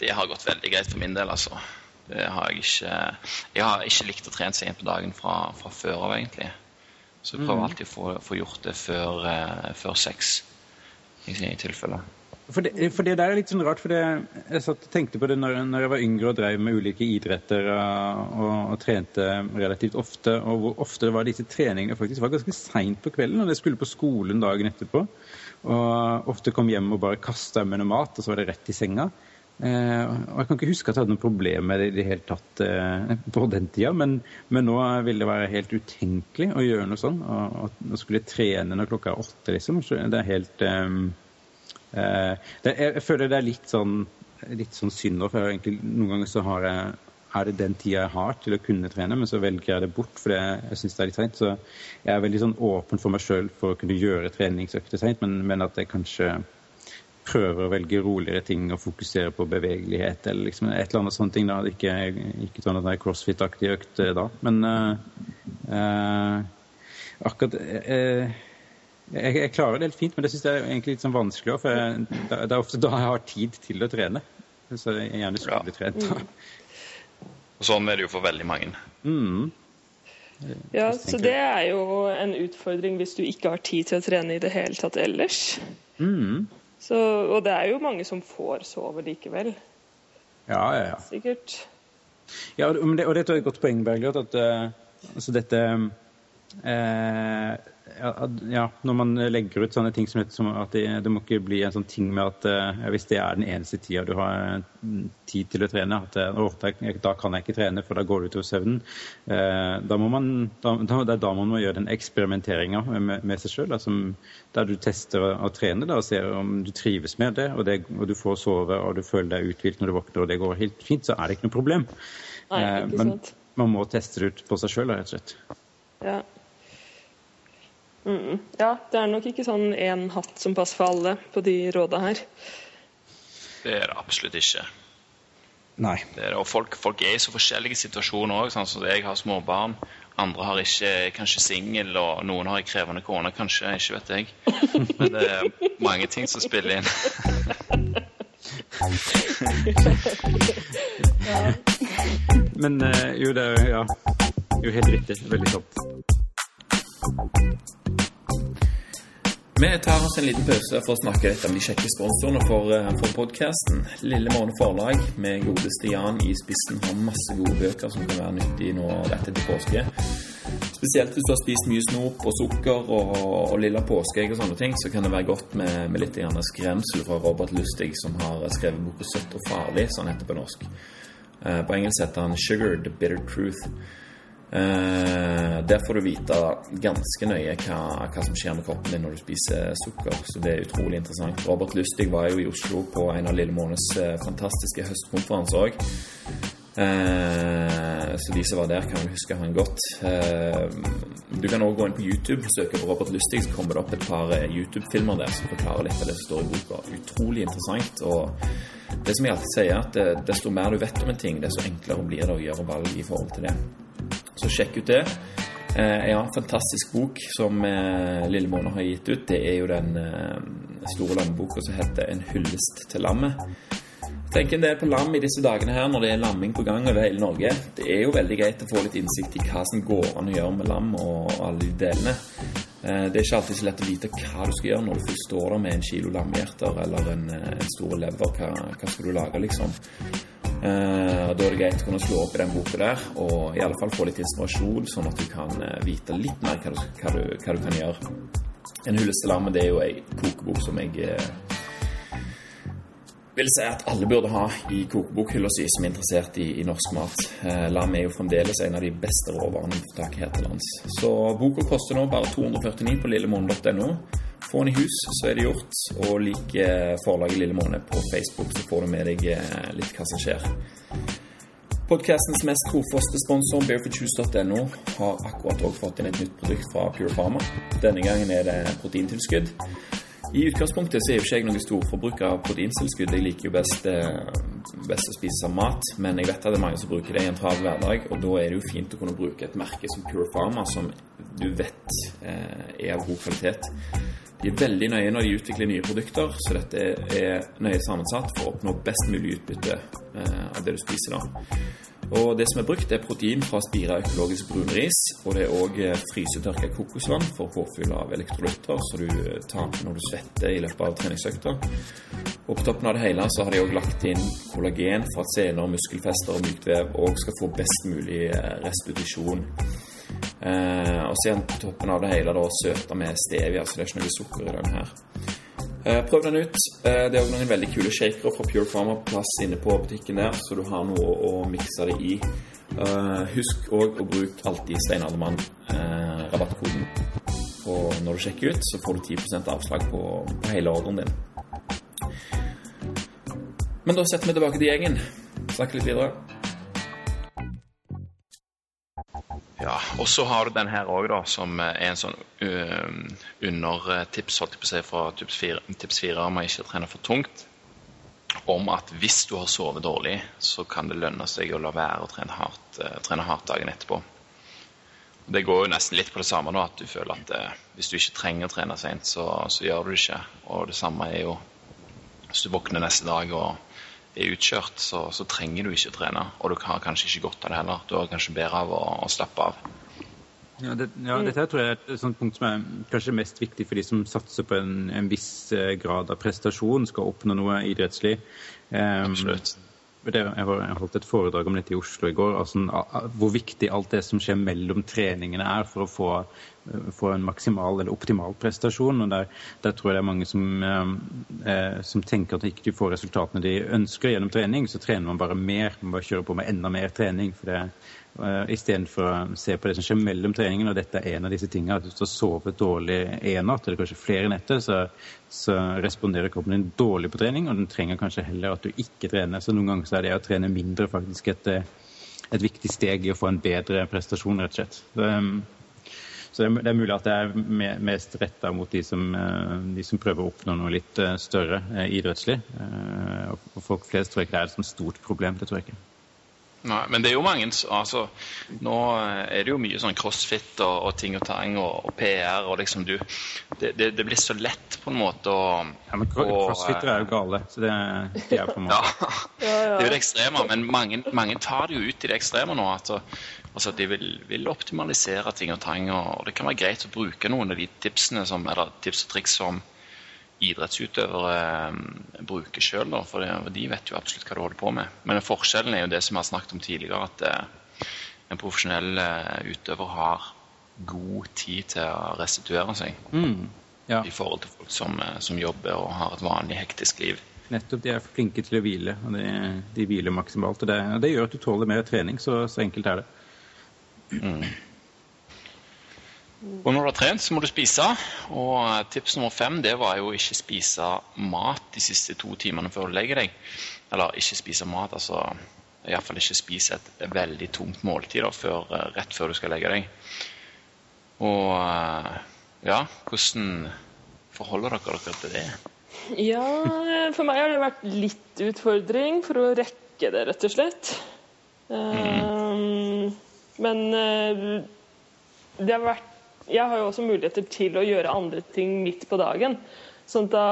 Det har gått veldig greit for min del, altså. Det har jeg ikke Jeg har ikke likt å trene seg inn på dagen fra, fra før av, egentlig. Så jeg prøver mm. alltid å få, få gjort det før, uh, før seks, i, i tilfelle. For det, for det, der er litt sånn rart, for det, jeg satt og tenkte på det når, når, jeg var yngre og drev med ulike idretter og, og, og, trente relativt ofte, og hvor ofte det var disse treningene faktisk var ganske seint på kvelden, og jeg skulle på skolen dagen etterpå. Og ofte kom hjem og bare kasta med noe mat, og så var det rett i senga. Eh, og Jeg kan ikke huske at jeg hadde noe problem med det i det hele tatt eh, på den tida, men, men, nå vil det være helt utenkelig å gjøre noe sånn. Å skulle trene når klokka er åtte, liksom. Det er helt um, det, Jeg føler det er litt sånn, litt sånn synd nå, for egentlig, noen ganger så har jeg er det den tida jeg har til å kunne trene, men så velger jeg det bort fordi jeg, jeg syns det er litt seint. Så jeg er veldig sånn åpen for meg sjøl for å kunne gjøre treningsøkter seint, men, men at jeg kanskje prøver å velge roligere ting og fokusere på bevegelighet eller liksom et eller annet sånt ting. da, Ikke, ikke sånn at det er crossfit-aktig økt eh, da. Men uh, akkurat uh, jeg, jeg, klarer det helt fint, men det syns jeg er egentlig litt sånn vanskelig òg. For jeg, det, er ofte da jeg har tid til å trene. Så jeg gjerne skulle ja. trent. Mm. Og sånn er det jo for veldig mange. Mm. Ja, så det er jo en utfordring hvis du ikke har tid til å trene i det hele tatt ellers. Mm. Så, og det er jo mange som får sove likevel. Ja, ja, ja. Sikkert. Ja, og det, og det er et godt poeng, Bergljot, at uh, altså dette uh, ja, når man legger ut sånne ting som, som at det, det, må ikke bli en sånn ting med at uh, hvis det er den eneste tida du har tid til å trene, at uh, da kan jeg ikke trene, for da går det utover søvnen. Uh, da må man, da, det er da man må gjøre den eksperimenteringa med, med, seg sjøl, altså, der du tester å, trene da, og ser om du trives med det og, det, og du får sove og du føler deg uthvilt når du våkner og det går helt fint, så er det ikke noe problem. Nei, ikke men man må teste det ut på seg sjøl, rett og slett. Ja. Mm. Ja, det er nok ikke sånn én hatt som passer for alle på de råda her. Det er det absolutt ikke. Nei. Det er det. Og folk, folk, er i så forskjellige situasjoner òg. Sånn som jeg har små barn, Andre har ikke kanskje singel, og noen har en krevende kone, kanskje. Ikke vet jeg. Men det er mange ting som spiller inn. ja. Men uh, jo, det er ja. jo helt riktig. Veldig sant. Vi tar oss en liten pause for å snakke litt om de kjekke sponsorene for, eh, for podkasten. Lille Måne Forlag med godeste Jan i spissen har masse gode bøker som kan være nyttige nå rett etter påske. Spesielt hvis du har spist mye snop og sukker og, og lilla påskeegg og sånne ting, så kan det være godt med, med litt skremsel fra Robert Lustig, som har skrevet boka 'Søtt og farlig', som han heter på norsk. Eh, på engelsk heter han 'Sugar the Bitter Truth'. Uh, der får du vite ganske nøye hva, hva, som skjer med kroppen din når du spiser sukker. Så det er utrolig interessant. Robert Lustig var jo i Oslo på en av Lille Månes uh, fantastiske høstkonferanser òg. Eh, så de som var der, kan huske han godt. du kan òg gå inn på YouTube og søke på Robert Lustig, så kommer det opp et par YouTube-filmer der som forklarer litt av det som står i boka. Utrolig interessant. Og det som jeg alltid sier, at desto mer du vet om en ting, desto enklere blir det å gjøre valg i forhold til det. Så sjekk ut det. Jeg har en fantastisk bok som eh, Lille Måne har gitt ut. Det er jo den eh, store lammeboka som heter 'En hyllest til lammet'. Tenk en del på lam i disse dagene her når det er lamming på gang over hele Norge. Det er jo veldig greit å få litt innsikt i hva som går an å gjøre med lam og alle de delene. Det er ikke alltid så lett å vite hva du skal gjøre når du først står der med en kilo lammehjerter eller en, en stor lever. Hva, hva skal du lage, liksom? Uh, da er det greit å kunne slå opp i den boka der og i alle fall få litt inspirasjon, sånn at du kan uh, vite litt mer hva du, hva du, hva du kan gjøre. En lammet det er jo ei kokebok som jeg uh, vil si at alle burde ha i kokebokhylla si som er interessert i, i norsk mat. lam er jo fremdeles en av de beste råvarene vi får tak i her til lands. Så boka koster nå bare 249 på lillemonn.no. Få den i hus, så er det gjort. Og lik eh, forlaget Lille Måne på Facebook, så får du med deg eh, litt hva som skjer. Podcastens mest trofaste sponsor, barefootjuice.no, har akkurat også fått inn et nytt produkt fra Pure Pharma. Denne gangen er det proteintilskudd. I utgangspunktet så er jo ikke jeg noen stor forbruker av proteintilskudd. Jeg liker jo best, eh, best, å spise mat, men jeg vet at det er mange som bruker det i en travel hverdag. Og da er det jo fint å kunne bruke et merke som Pure Pharma, som du vet er av god kvalitet. De er veldig nøye når de utvikler nye produkter, så dette er nøye sammensatt for å oppnå best mulig utbytte eh, av det du spiser. da. Og Det som er brukt, er protein fra spira økologisk brun ris. Og det er òg eh, frysetørka kokosvann for påfyll av elektrolytter, så du tar når du svetter i løpet av treningsøkta. Og på toppen av det hele så har de òg lagt inn kollagen for at sener, muskelfester og mykt vev òg skal få best mulig eh, restitusjon. Eh, og så er på toppen av det hele da søta med stevia, så det er ikke noe sukker i den her. Eh, prøv den ut. Eh, det er òg noen veldig kule shakere fra Pure Pharma på plass inne på butikken der, så du har noe å mikse det i. Eh, husk òg å bruke alltid Steinaldermann eh, rabattkoden. Og når du sjekker ut, så får du 10 avslag på, på hele ordren din. Men da setter vi tilbake til gjengen. Snakker litt videre. Ja, og så har du den her òg, da, som er en sånn uh, undertips holdt jeg på å si, fra tips fire, om å ikke trene for tungt. Om at hvis du har sovet dårlig, så kan det lønne seg å la være å trene hardt, uh, trene hardt dagen etterpå. Det går jo nesten litt på det samme nå, at du føler at uh, hvis du ikke trenger å trene seint, så, så, gjør du det ikke. Og det samme er jo hvis du våkner neste dag og er utkjørt, så, så, trenger du ikke å trene. Og du har kanskje ikke godt av det heller. Du har kanskje bedre av å, å slappe av. Ja, det, ja, dette tror jeg er et sånt punkt som er kanskje mest viktig for de som satser på en, en viss eh, grad av prestasjon, skal oppnå noe idrettslig. Um, Absolutt. Det, jeg holdt et foredrag om dette i Oslo i går. Altså, hvor viktig alt det som skjer mellom treningene er for å få, få en maksimal eller optimal prestasjon. og Der, der tror jeg det er mange som, eh, eh som tenker at ikke de får resultatene de ønsker gjennom trening. Så trener man bare mer. Man bare kjører på med enda mer trening. for det eh, Istedenfor å se på det som skjer mellom treningen, Og dette er en av disse tingene. At hvis du har sovet dårlig en natt, eller kanskje flere netter, så, så, responderer kroppen din dårlig på trening, og den trenger kanskje heller at du ikke trener. Så noen ganger så er det å trene mindre faktisk et, eh, et viktig steg i å få en bedre prestasjon, rett og slett. Så, um, så det er mulig at det er mest retta mot de som, de som, prøver å oppnå noe litt større idrettslig. Og folk flest tror jeg ikke det er et sånt stort problem. Det tror jeg ikke. Nei, men det er jo mange altså, Nå er det jo mye sånn crossfit og, og ting og tang og, og, PR og liksom du det, det, det, blir så lett på en måte å Ja, men crossfitere er jo gale, så det, det er på en måte ja. Det er jo det ekstreme, men mange, mange, tar det jo ut i det ekstreme nå. Altså, Altså at de vil, vil, optimalisere ting og tang. Og det kan være greit å bruke noen av de tipsene som, eller tips og triks som idrettsutøvere eh, bruker sjøl. For, de vet jo absolutt hva de holder på med. Men forskjellen er jo det som vi har snakket om tidligere, at eh, en profesjonell eh, utøver har god tid til å restituere seg. Mm, ja. I forhold til folk som, som, jobber og har et vanlig hektisk liv. Nettopp. De er flinke til å hvile, og de, de hviler maksimalt. Og det, det, gjør at du tåler mer trening. Så, så enkelt er det. Mm. Og når du har trent, så må du spise. Og tips nummer fem det var jo ikke spise mat de siste to timene før du legger deg. Eller ikke spise mat, altså iallfall ikke spise et veldig tungt måltid da, før, eh, rett før du skal legge deg. Og eh, ja, hvordan forholder dere dere til det? Ja, for meg har det vært litt utfordring for å rekke det, rett og slett. Mm. Um, men uh, det har vært Jeg har jo også muligheter til å gjøre andre ting midt på dagen. Sånn at da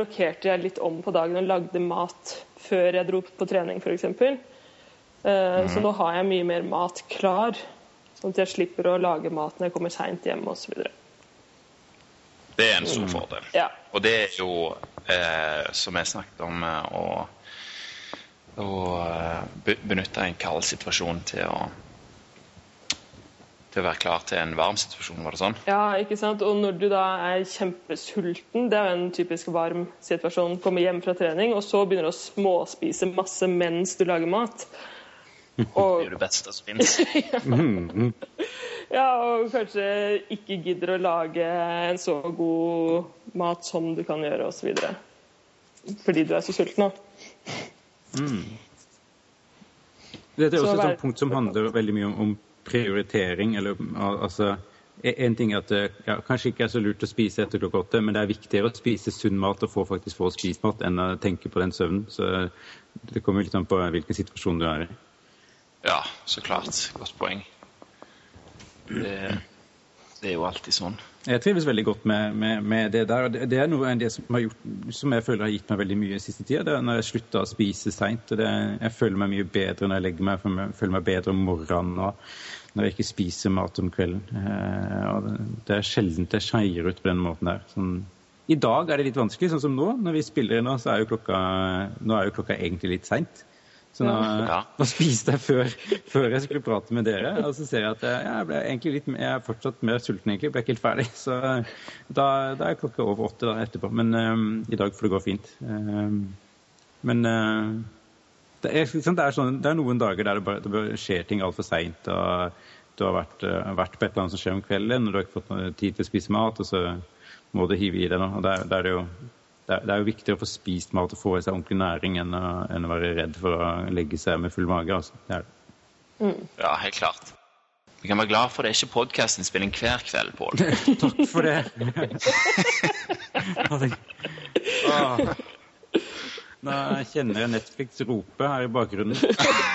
rokerte jeg litt om på dagen og lagde mat før jeg dro på trening, f.eks. Uh, mm. Så nå har jeg mye mer mat klar, sånn at jeg slipper å lage mat når jeg kommer seint hjem osv. Det er en stor mm. fordel. Ja. Og det er jo, eh, som jeg snakket om, eh, å, å eh, benytte en kald situasjon til å til å være klar til en varm situasjon, var det sånn? Ja, ikke sant. Og når du da er kjempesulten, det er jo en typisk varm situasjon, kommer hjem fra trening, og så begynner du å småspise masse mens du lager mat. Og... Det er det beste som fins. ja. Ja, og kanskje ikke gidder å lage en så god mat som du kan gjøre, osv. Fordi du er så sulten. Mm. Dette er også et punkt som handler veldig mye om, om prioritering. Eller, altså, en ting er at det ja, kanskje ikke er så lurt å spise etter klokka åtte, men det er viktigere å spise sunn mat og få faktisk få spist mat enn å tenke på den søvnen. Så det kommer litt an på hvilken situasjon du er i. Ja, så klart. Godt poeng. Det, det, er jo alltid sånn. Jeg trives veldig godt med, med, med det der. Det er noe av det som, gjort, som, jeg føler har gitt meg veldig mye i siste tida. Det er når jeg slutta å spise seint. Jeg føler meg mye bedre når jeg legger meg. Jeg føler meg bedre om morgenen og når jeg ikke spiser mat om kvelden. Og det er sjelden jeg skeier ut på den måten der. Sånn, I dag er det litt vanskelig, sånn som nå. Når vi spiller nå, så er jo klokka, nå er jo klokka egentlig litt seint. Så nå, ja. nå, spiste jeg før, før, jeg skulle prate med dere, og så ser jeg at jeg, jeg, ble egentlig litt, jeg er fortsatt mer sulten, egentlig. Ble ikke helt ferdig. Så da, da er klokka over åtte da, etterpå. Men um, i dag får det gå fint. Um, men uh, det, er, liksom, det, er sånn, det, er, noen dager der det, bare, det skjer ting altfor seint. Du har vært, uh, vært, på et eller annet som skjer om kvelden, og du har ikke fått tid til å spise mat, og så må du hive i deg noe. Og der, der er det jo det er, jo viktigere å få spist mat og få i seg ordentlig næring enn å, enn å, være redd for å legge seg med full mage. Altså. Det det. Mm. Ja, helt klart. Vi kan være glad for det er ikke podkastinnspilling hver kveld, Pål. Takk for det. ah. Nå kjenner jeg Netflix rope her i bakgrunnen.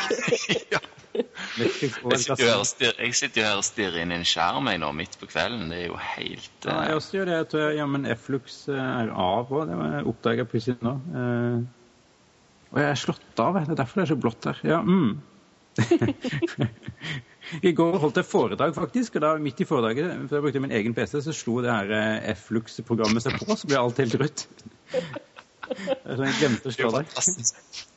ja. Jeg sitter jo her og stirrer, inn i en skjerm jeg nå midt på kvelden. Det er jo helt uh... Ja, jeg også gjør det. Jeg tror jeg, ja, men Flux eh, er av òg. Det oppdaga jeg plutselig nå. Uh... Og jeg er slått av. Det er derfor det er så blått her. Ja, mm. I går holdt jeg foredrag, faktisk. og da Midt i foredraget, for jeg brukte min egen PC, så slo det her Flux-programmet seg på, så ble alt helt rødt. Jeg glemte å slå deg.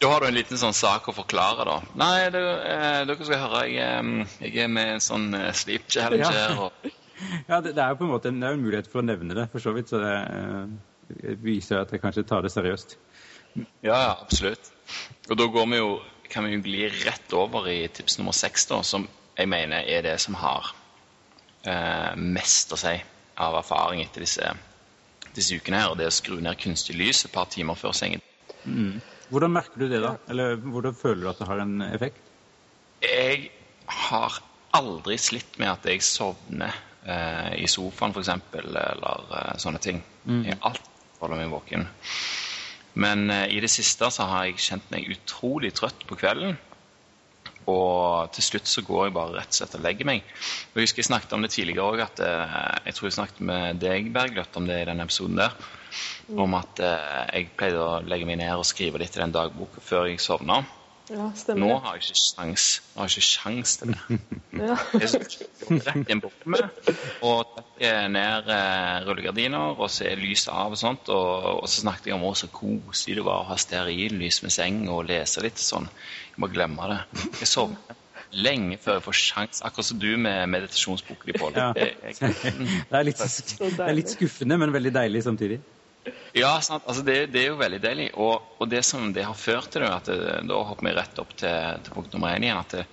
Da har du en liten sånn sak å forklare, da. Nei, du, eh, dere skal høre, jeg, jeg, er med en sånn eh, sleep challenge her. Og... Ja, det, det, er jo på en måte en, en, mulighet for å nevne det, for så vidt. Så det eh, viser at jeg kanskje tar det seriøst. Ja, ja, absolutt. Og da går vi jo, kan vi jo gli rett over i tips nummer seks, da, som jeg mener er det som har eh, mest å si av erfaring etter disse disse ukene her, og det å skru ned kunstig lys et par timer før sengen. Mm. Hvordan merker du det, da? Eller hvordan føler du at det har en effekt? Jeg har aldri slitt med at jeg sovner eh, i sofaen, f.eks., eller eh, sånne ting. Mm. Jeg alltid holder meg våken. Men eh, i det siste så har jeg kjent meg utrolig trøtt på kvelden. Og til slutt så går jeg bare rett og slett og legger meg. Og Jeg husker jeg snakket om det tidligere òg, at eh, jeg tror jeg snakket med deg, Bergljot, om det i den episoden der. Mm. Om at eh, jeg pleide å legge meg ned og skrive litt i den dagboka før jeg sovna. Ja, Nå stemmer det. har jeg ikke sjans, nå har jeg ikke sjans til det. Ja. Jeg rett inn på med, og trekker ned eh, rullegardiner og så er lyset av og sånt. Og, og så snakket jeg om hvor så koselig det var å ha stearinlys med seng og lese litt sånn. Jeg må glemme det. Jeg sovner lenge før jeg får sjans, akkurat som du med meditasjonsboken din, Pål. Ja. Jeg- jeg- Det er litt, det er litt skuffende, men veldig deilig samtidig. Ja. Altså, det, det er jo veldig deilig. Og, og det som det har ført til, at det, da hopper vi rett opp til, til punkt nummer én igjen. at det,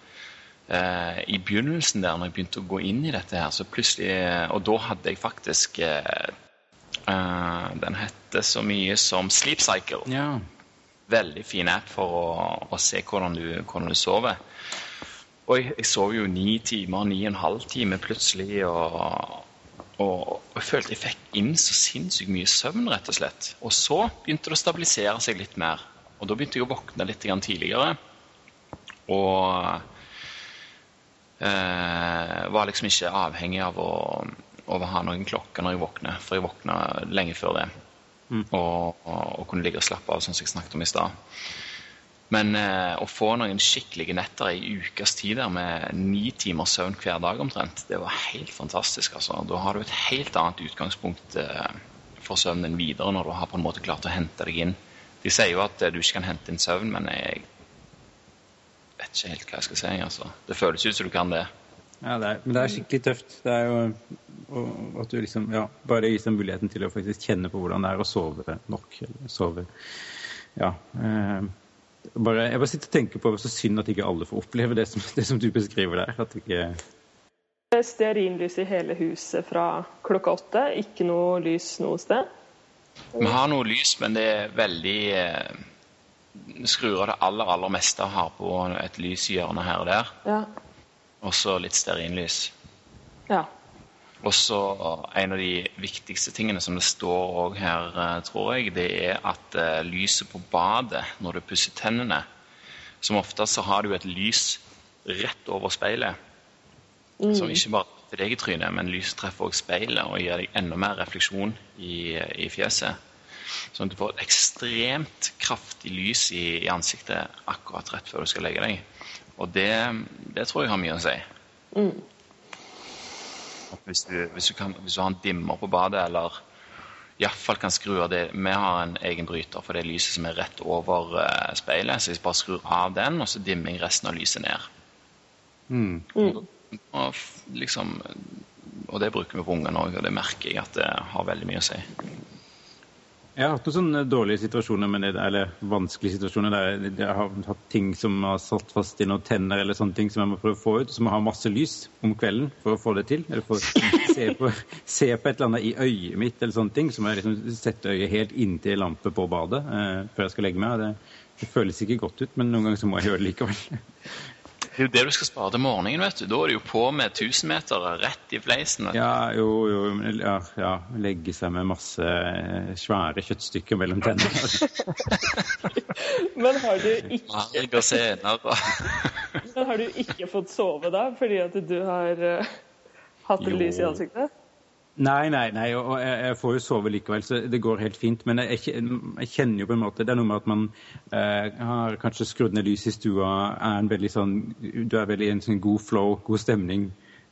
eh, I begynnelsen der, når jeg begynte å gå inn i dette her, så plutselig Og da hadde jeg faktisk eh, eh, Den hette så mye som Sleep Cycle. Ja. Veldig fin app for å, å se hvordan du, hvordan du sover. Og jeg, jeg sov jo ni timer, ni og en halv time plutselig. og og jeg følte jeg fikk inn så sinnssykt mye søvn, rett og slett. Og så begynte det å stabilisere seg litt mer. Og da begynte jeg å våkne litt tidligere. Og eh, var liksom ikke avhengig av å, å ha noen klokker når jeg våkner, for jeg våkna lenge før det. Og, og, og kunne ligge og slappe av, sånn som jeg snakket om i stad. Men eh, å få noen skikkelige netter i ukes tid der med ni timers søvn hver dag omtrent, det var helt fantastisk. altså. Da har du et helt annet utgangspunkt eh, for søvnen videre når du har på en måte klart å hente deg inn. De sier jo at eh, du ikke kan hente inn søvn, men jeg vet ikke helt hva jeg skal si. altså. Det føles ut som du kan det. Ja, det er, men det er skikkelig tøft. Det er jo at du liksom, ja, bare gis deg muligheten til å faktisk kjenne på hvordan det er å sove nok. Eller sove Ja. Bare, jeg bare sitter og tenker på så synd at ikke alle får oppleve det som, det som du beskriver der. At ikke Stearinlys i hele huset fra klokka åtte. Ikke noe lys noe sted. Vi har noe lys, men det er veldig eh, Skrur av det aller, aller meste og har på et lys i hjørnet her og der. Ja. Og så litt stearinlys. ja. Og så en av de viktigste tingene som det står òg her, eh, tror jeg, det er at eh, lyset på badet når du pusser tennene Som oftest så har du et lys rett over speilet. Som ikke bare treffer deg i trynet, men lyset treffer også speilet og gir deg enda mer refleksjon i, i fjeset. Sånn at du får et ekstremt kraftig lys i, i ansiktet akkurat rett før du skal legge deg. Og det, det tror jeg har mye å si. At Hvis du, hvis, du kan, hvis du har en dimmer på badet, eller iallfall kan skru av det Vi har en egen bryter for det lyset som er rett over uh, speilet, så jeg bare skrur av den, og så dimmer jeg resten av lyset ned. mm. Og, f- liksom, og det bruker vi på ungene òg, og det merker jeg at det har veldig mye å si. Jeg har hatt noen sånne dårlige situasjoner, med det, eller vanskelige situasjoner der jeg- har hatt ting som har satt fast i noen tenner eller sånne ting som jeg må prøve å få ut, Så må jeg ha masse lys om kvelden for å få det til. Eller for å se på, se på et eller annet i øyet mitt eller sånne ting. Så må jeg liksom sette øyet helt inntil lampe på badet eh, før jeg skal legge meg. Det, det føles ikke godt ut, men noen ganger så må jeg gjøre det likevel. Det er jo det du skal spare til morgenen, vet du. Da er det jo på med 1000 meter rett i fleisen. Ja, jo, jo, ja, ja, legge seg med masse eh, svære kjøttstykker mellom tennene. Men har du ikke, men har du ikke fått sove da, fordi at du har eh, hatt Jo. lys i ansiktet? Nei, nei, nei, og jeg, får jo sove likevel, så det går helt fint. Men jeg, kjenner jo på en måte Det er noe med at man eh, har kanskje skrudd ned lyset i stua, er en veldig sånn Du er veldig i en sånn god flow, god stemning,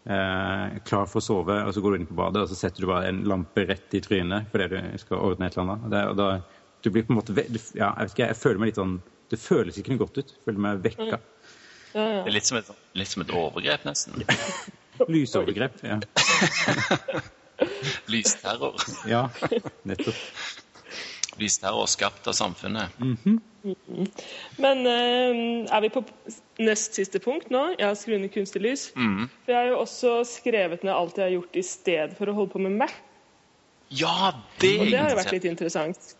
eh, klar for å sove, og så går du inn på badet, og så setter du bare en lampe rett i trynet fordi du skal ordne et eller annet. Og det, og da, du blir på en måte Ja, jeg vet ikke, jeg føler meg litt sånn Det føles ikke noe godt ut. Jeg føler meg vekka. Ja, ja. Det er litt som et, litt som et overgrep, nesten. Lysovergrep. Ja. Lysterror. ja, nettopp. Lysterror skapt av samfunnet. Men eh, er vi på nest siste punkt nå? Jeg har skrudd ned kunstig lys. Mm. For jeg har jo også skrevet ned alt jeg har gjort i stedet for å holde på med Mac. Ja, det Og er det har jo vært litt interessant.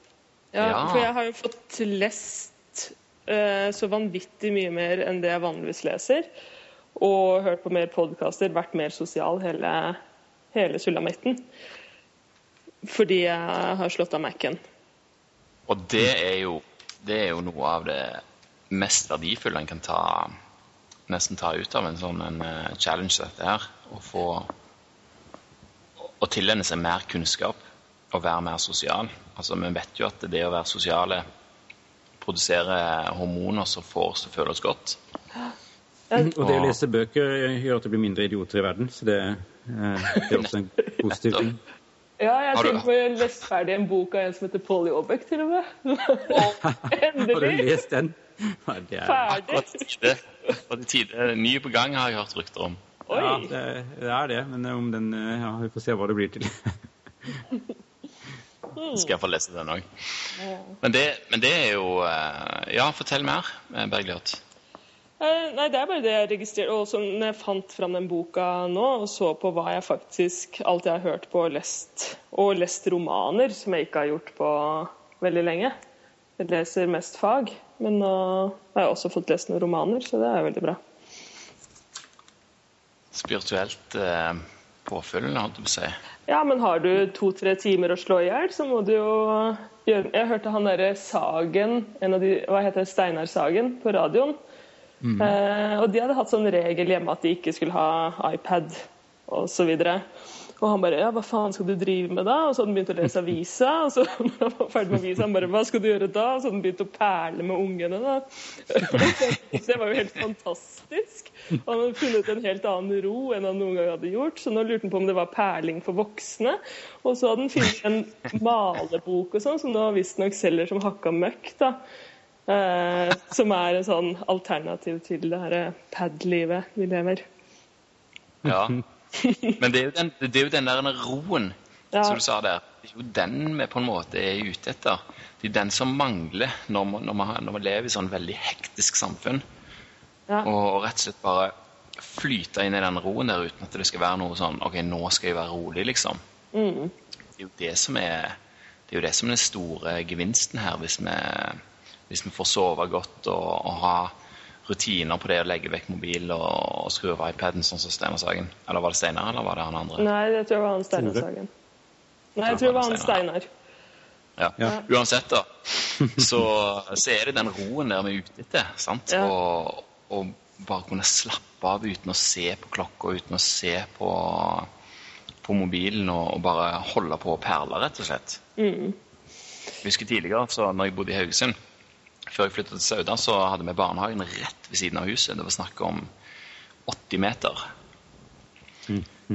Ja, Ja. For jeg har jo fått lest eh, så vanvittig mye mer enn det jeg vanligvis leser. Og hørt på mer podkaster, vært mer sosial hele, hele sulamitten. Fordi jeg har slått av Mac-en. Og det er, jo, det er jo noe av det mest verdifulle en kan ta nesten ta ut av en sånn en eh, challenge dette her. Å få å tilegne seg mer kunnskap og være mer sosial. Altså, Vi vet jo at det å være sosiale produserer hormoner som får oss til å føle oss godt. Og det å lese bøker gjør at det blir mindre idioter i verden, så det, det er også en positiv ting. Ja, jeg Har tenkte på å lese ferdig en bok av en som heter Polly Aabek, til og med. Har du lest den? Ja, det er, Ferdig! Tide. Ny på gang har jeg hørt rykter om. ja, det, det er det, men om den eh, Ja, vi får se hva det blir til. Skal jeg få lese den òg. Men, det- men det er jo eh, Ja, fortell mer, eh, Bergljot. Eh, Nei, det er bare det jeg registrerte. Og så når jeg fant fram den boka nå og så på hva jeg faktisk Alt jeg har hørt på og lest, og lest romaner, som jeg ikke har gjort på veldig lenge. Jeg leser mest fag, men nå har jeg også fått lest noen romaner, så det er veldig bra. Spirituelt eh, påfyllende, holdt jeg på å si. Ja, men har du to-tre timer å slå i hjel, så må du jo gjøre Jeg hørte han derre Sagen, en av de, hva heter det, Steinar Sagen, på radioen. Eh, og de hadde hatt sånn regel hjemme at de ikke skulle ha iPad osv. Og han bare ja, hva faen skal du drive med da? Og så hadde han begynt å lese avisa. Og så når han var ferdig med avisa, han bare hva skal du gjøre da? Og så hadde han begynt å perle med ungene, da. Så det var jo helt fantastisk. Og han hadde funnet en helt annen ro enn han noen gang hadde gjort. Så nå lurte han på om det var perling for voksne. Og så hadde han funnet en malebok og sånn, som da visstnok selger som hakka møkk, da. Eh, som er en sånn alternativ til det her pad-livet vi lever. Ja. Men det er jo den, det er jo den der roen Ja. som du sa der. Det er jo den vi på en måte er ute etter. Det er den som mangler når man, når man, når man lever i sånn veldig hektisk samfunn. Ja. Og, og rett og slett bare flyte inn i den roen der uten at det skal være noe sånn OK, nå skal jeg være rolig, liksom. Mm. Det er jo det som er det er jo det som er den store gevinsten her, hvis vi, hvis vi får sove godt og, og ha rutiner på det å legge vekk mobil og, og skru av iPaden, sånn som Steinar Sagen. Eller var det Steinar, eller var det han andre? Nei, jeg tror det var han Steinar Sagen. Nei, jeg tror det var han Steinar. Ja. Ja. Uansett, da, så, så er det den roen der vi er ute etter. sant? Ja. Og, og bare kunne slappe av uten å se på klokka, uten å se på, på mobilen, og, og bare holde på å perle, rett og slett. Mm. Jeg husker tidligere, så når jeg bodde i Haugesund, før jeg flyttet til Sauda, så hadde vi barnehagen rett ved siden av huset. Det var snakk om 80 meter.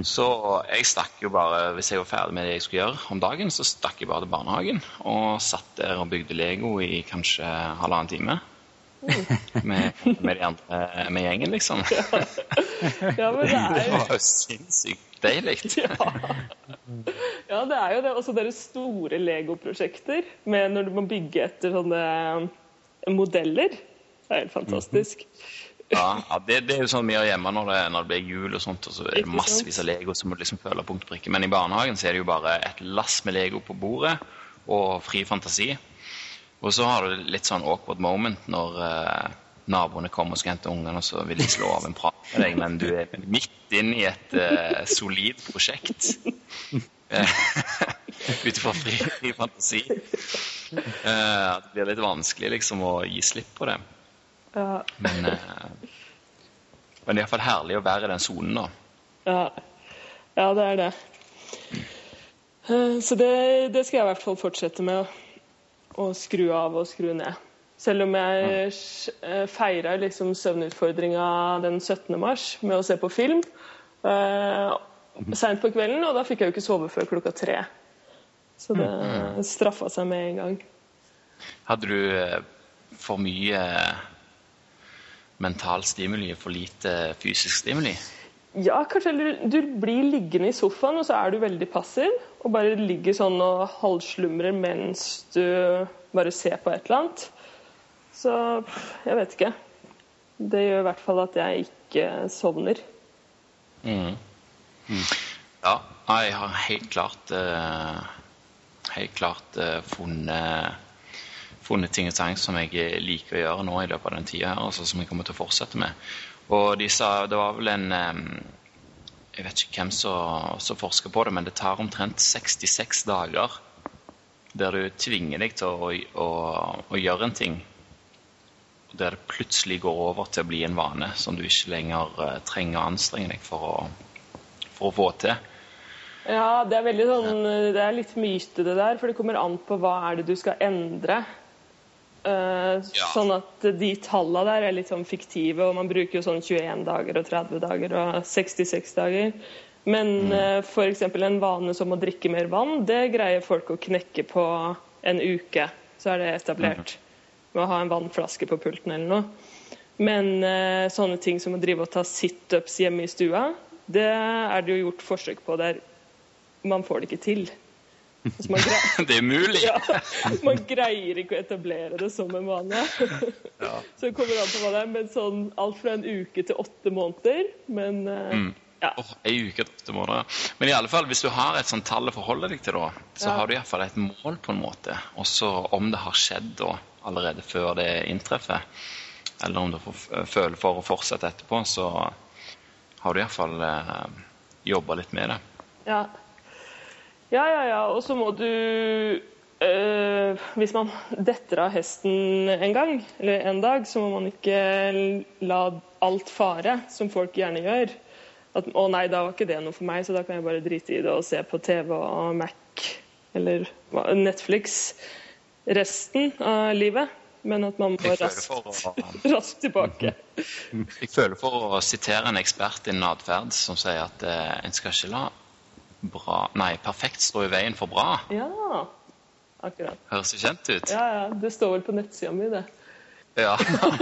Så jeg stakk jo bare, hvis jeg var ferdig med det jeg skulle gjøre om dagen, så stakk jeg bare til barnehagen og satt der og bygde Lego i kanskje halvannen time. Med, med de andre med gjengen, liksom. Ja, men det er Det var jo sinnssykt deilig. ja. ja, det er jo det. Også deres store Lego-prosjekter med når du må bygge etter sånne modeller. Det er helt fantastisk. Ja, ja det, det er jo sånn vi gjør hjemme når det, når det blir jul og sånt, og så er det massevis av Lego som må liksom føle punkt og prikke. Men i barnehagen så er det jo bare et lass med Lego på bordet og fri fantasi. Og så har du litt sånn awkward moment når eh, naboene kommer og skal hente ungene, og så vil de slå av en prat med deg, men du er midt inn i et eh, solid prosjekt. Ut ifra fri, fri fantasi. Uh, det blir litt vanskelig liksom å gi slipp på det. Ja, Men, uh, men det er iallfall herlig å være i den sonen, da. ja. ja det er det. Uh, Så det, det skal jeg i hvert fall fortsette med. Å skru av og skru ned. Selv om jeg eh, feira liksom søvnutfordringa den 17. mars med å se på film Uh, seint på kvelden, og da fikk jeg jo ikke sove før klokka tre. Så det straffa seg med en gang. Hadde du eh, for mye eh, mental stimuli og for lite fysisk stimuli? Ja, kanskje eller du blir liggende i sofaen, og så er du veldig passiv. Og bare ligger sånn og halvslumrer mens du bare ser på et eller annet. Så jeg vet ikke. Det gjør i hvert fall at jeg ikke sovner. Mhm. Ja, jeg har helt klart eh, Helt klart eh, funnet funnet ting og tang som jeg liker å gjøre nå i løpet av den tida her, altså som jeg kommer til å fortsette med. Og de sa Det var vel en eh, Jeg vet ikke hvem som som forsker på det, men det tar omtrent 66 dager der du tvinger deg til å, å, å gjøre en ting, der det plutselig går over til å bli en vane som du ikke lenger eh, trenger å anstrenge deg for å, for å få til. Ja, det er veldig sånn Det er litt myte, det der, for det kommer an på hva er det du skal endre. Uh, Ja. Sånn at de tallene der er litt sånn fiktive, og man bruker jo sånn 21 dager og 30 dager og 66 dager. Men mm. for f.eks. en vane som å drikke mer vann, det greier folk å knekke på en uke. Så er det etablert. Med å ha en vannflaske på pulten eller noe. Men uh, sånne ting som å drive og ta situps hjemme i stua, det er det jo gjort forsøk på der man får det ikke til. Altså, man greier, Det er mulig! ja, man greier ikke å etablere det som en vane. Så det kommer an på hva det er, men sånn alt fra en uke til åtte måneder. Men mm. ja. Oh, en uke til åtte måneder. Men i alle fall, hvis du har et sånt tall å forholde deg til, da, så Ja. har du iallfall et mål, på en måte. Også om det har skjedd da, allerede før det inntreffer, eller om du får, føler for å fortsette etterpå, så har du iallfall eh, jobba litt med det. Ja, ja, ja. ja. Og så må du øh, Hvis man detter av hesten en gang, eller en dag, så må man ikke la alt fare, som folk gjerne gjør. At 'Å nei, da var ikke det noe for meg, så da kan jeg bare drite i det og se på TV og Mac eller Netflix resten av livet'. Men at man må raskt, raskt tilbake. jeg føler for å sitere en ekspert innen atferd som sier at eh, en skal ikke la bra, nei, perfekt står i veien for bra. Ja, akkurat. Høres jo kjent ut? Ja, ja. Det står vel på nettsida mi, det. Ja.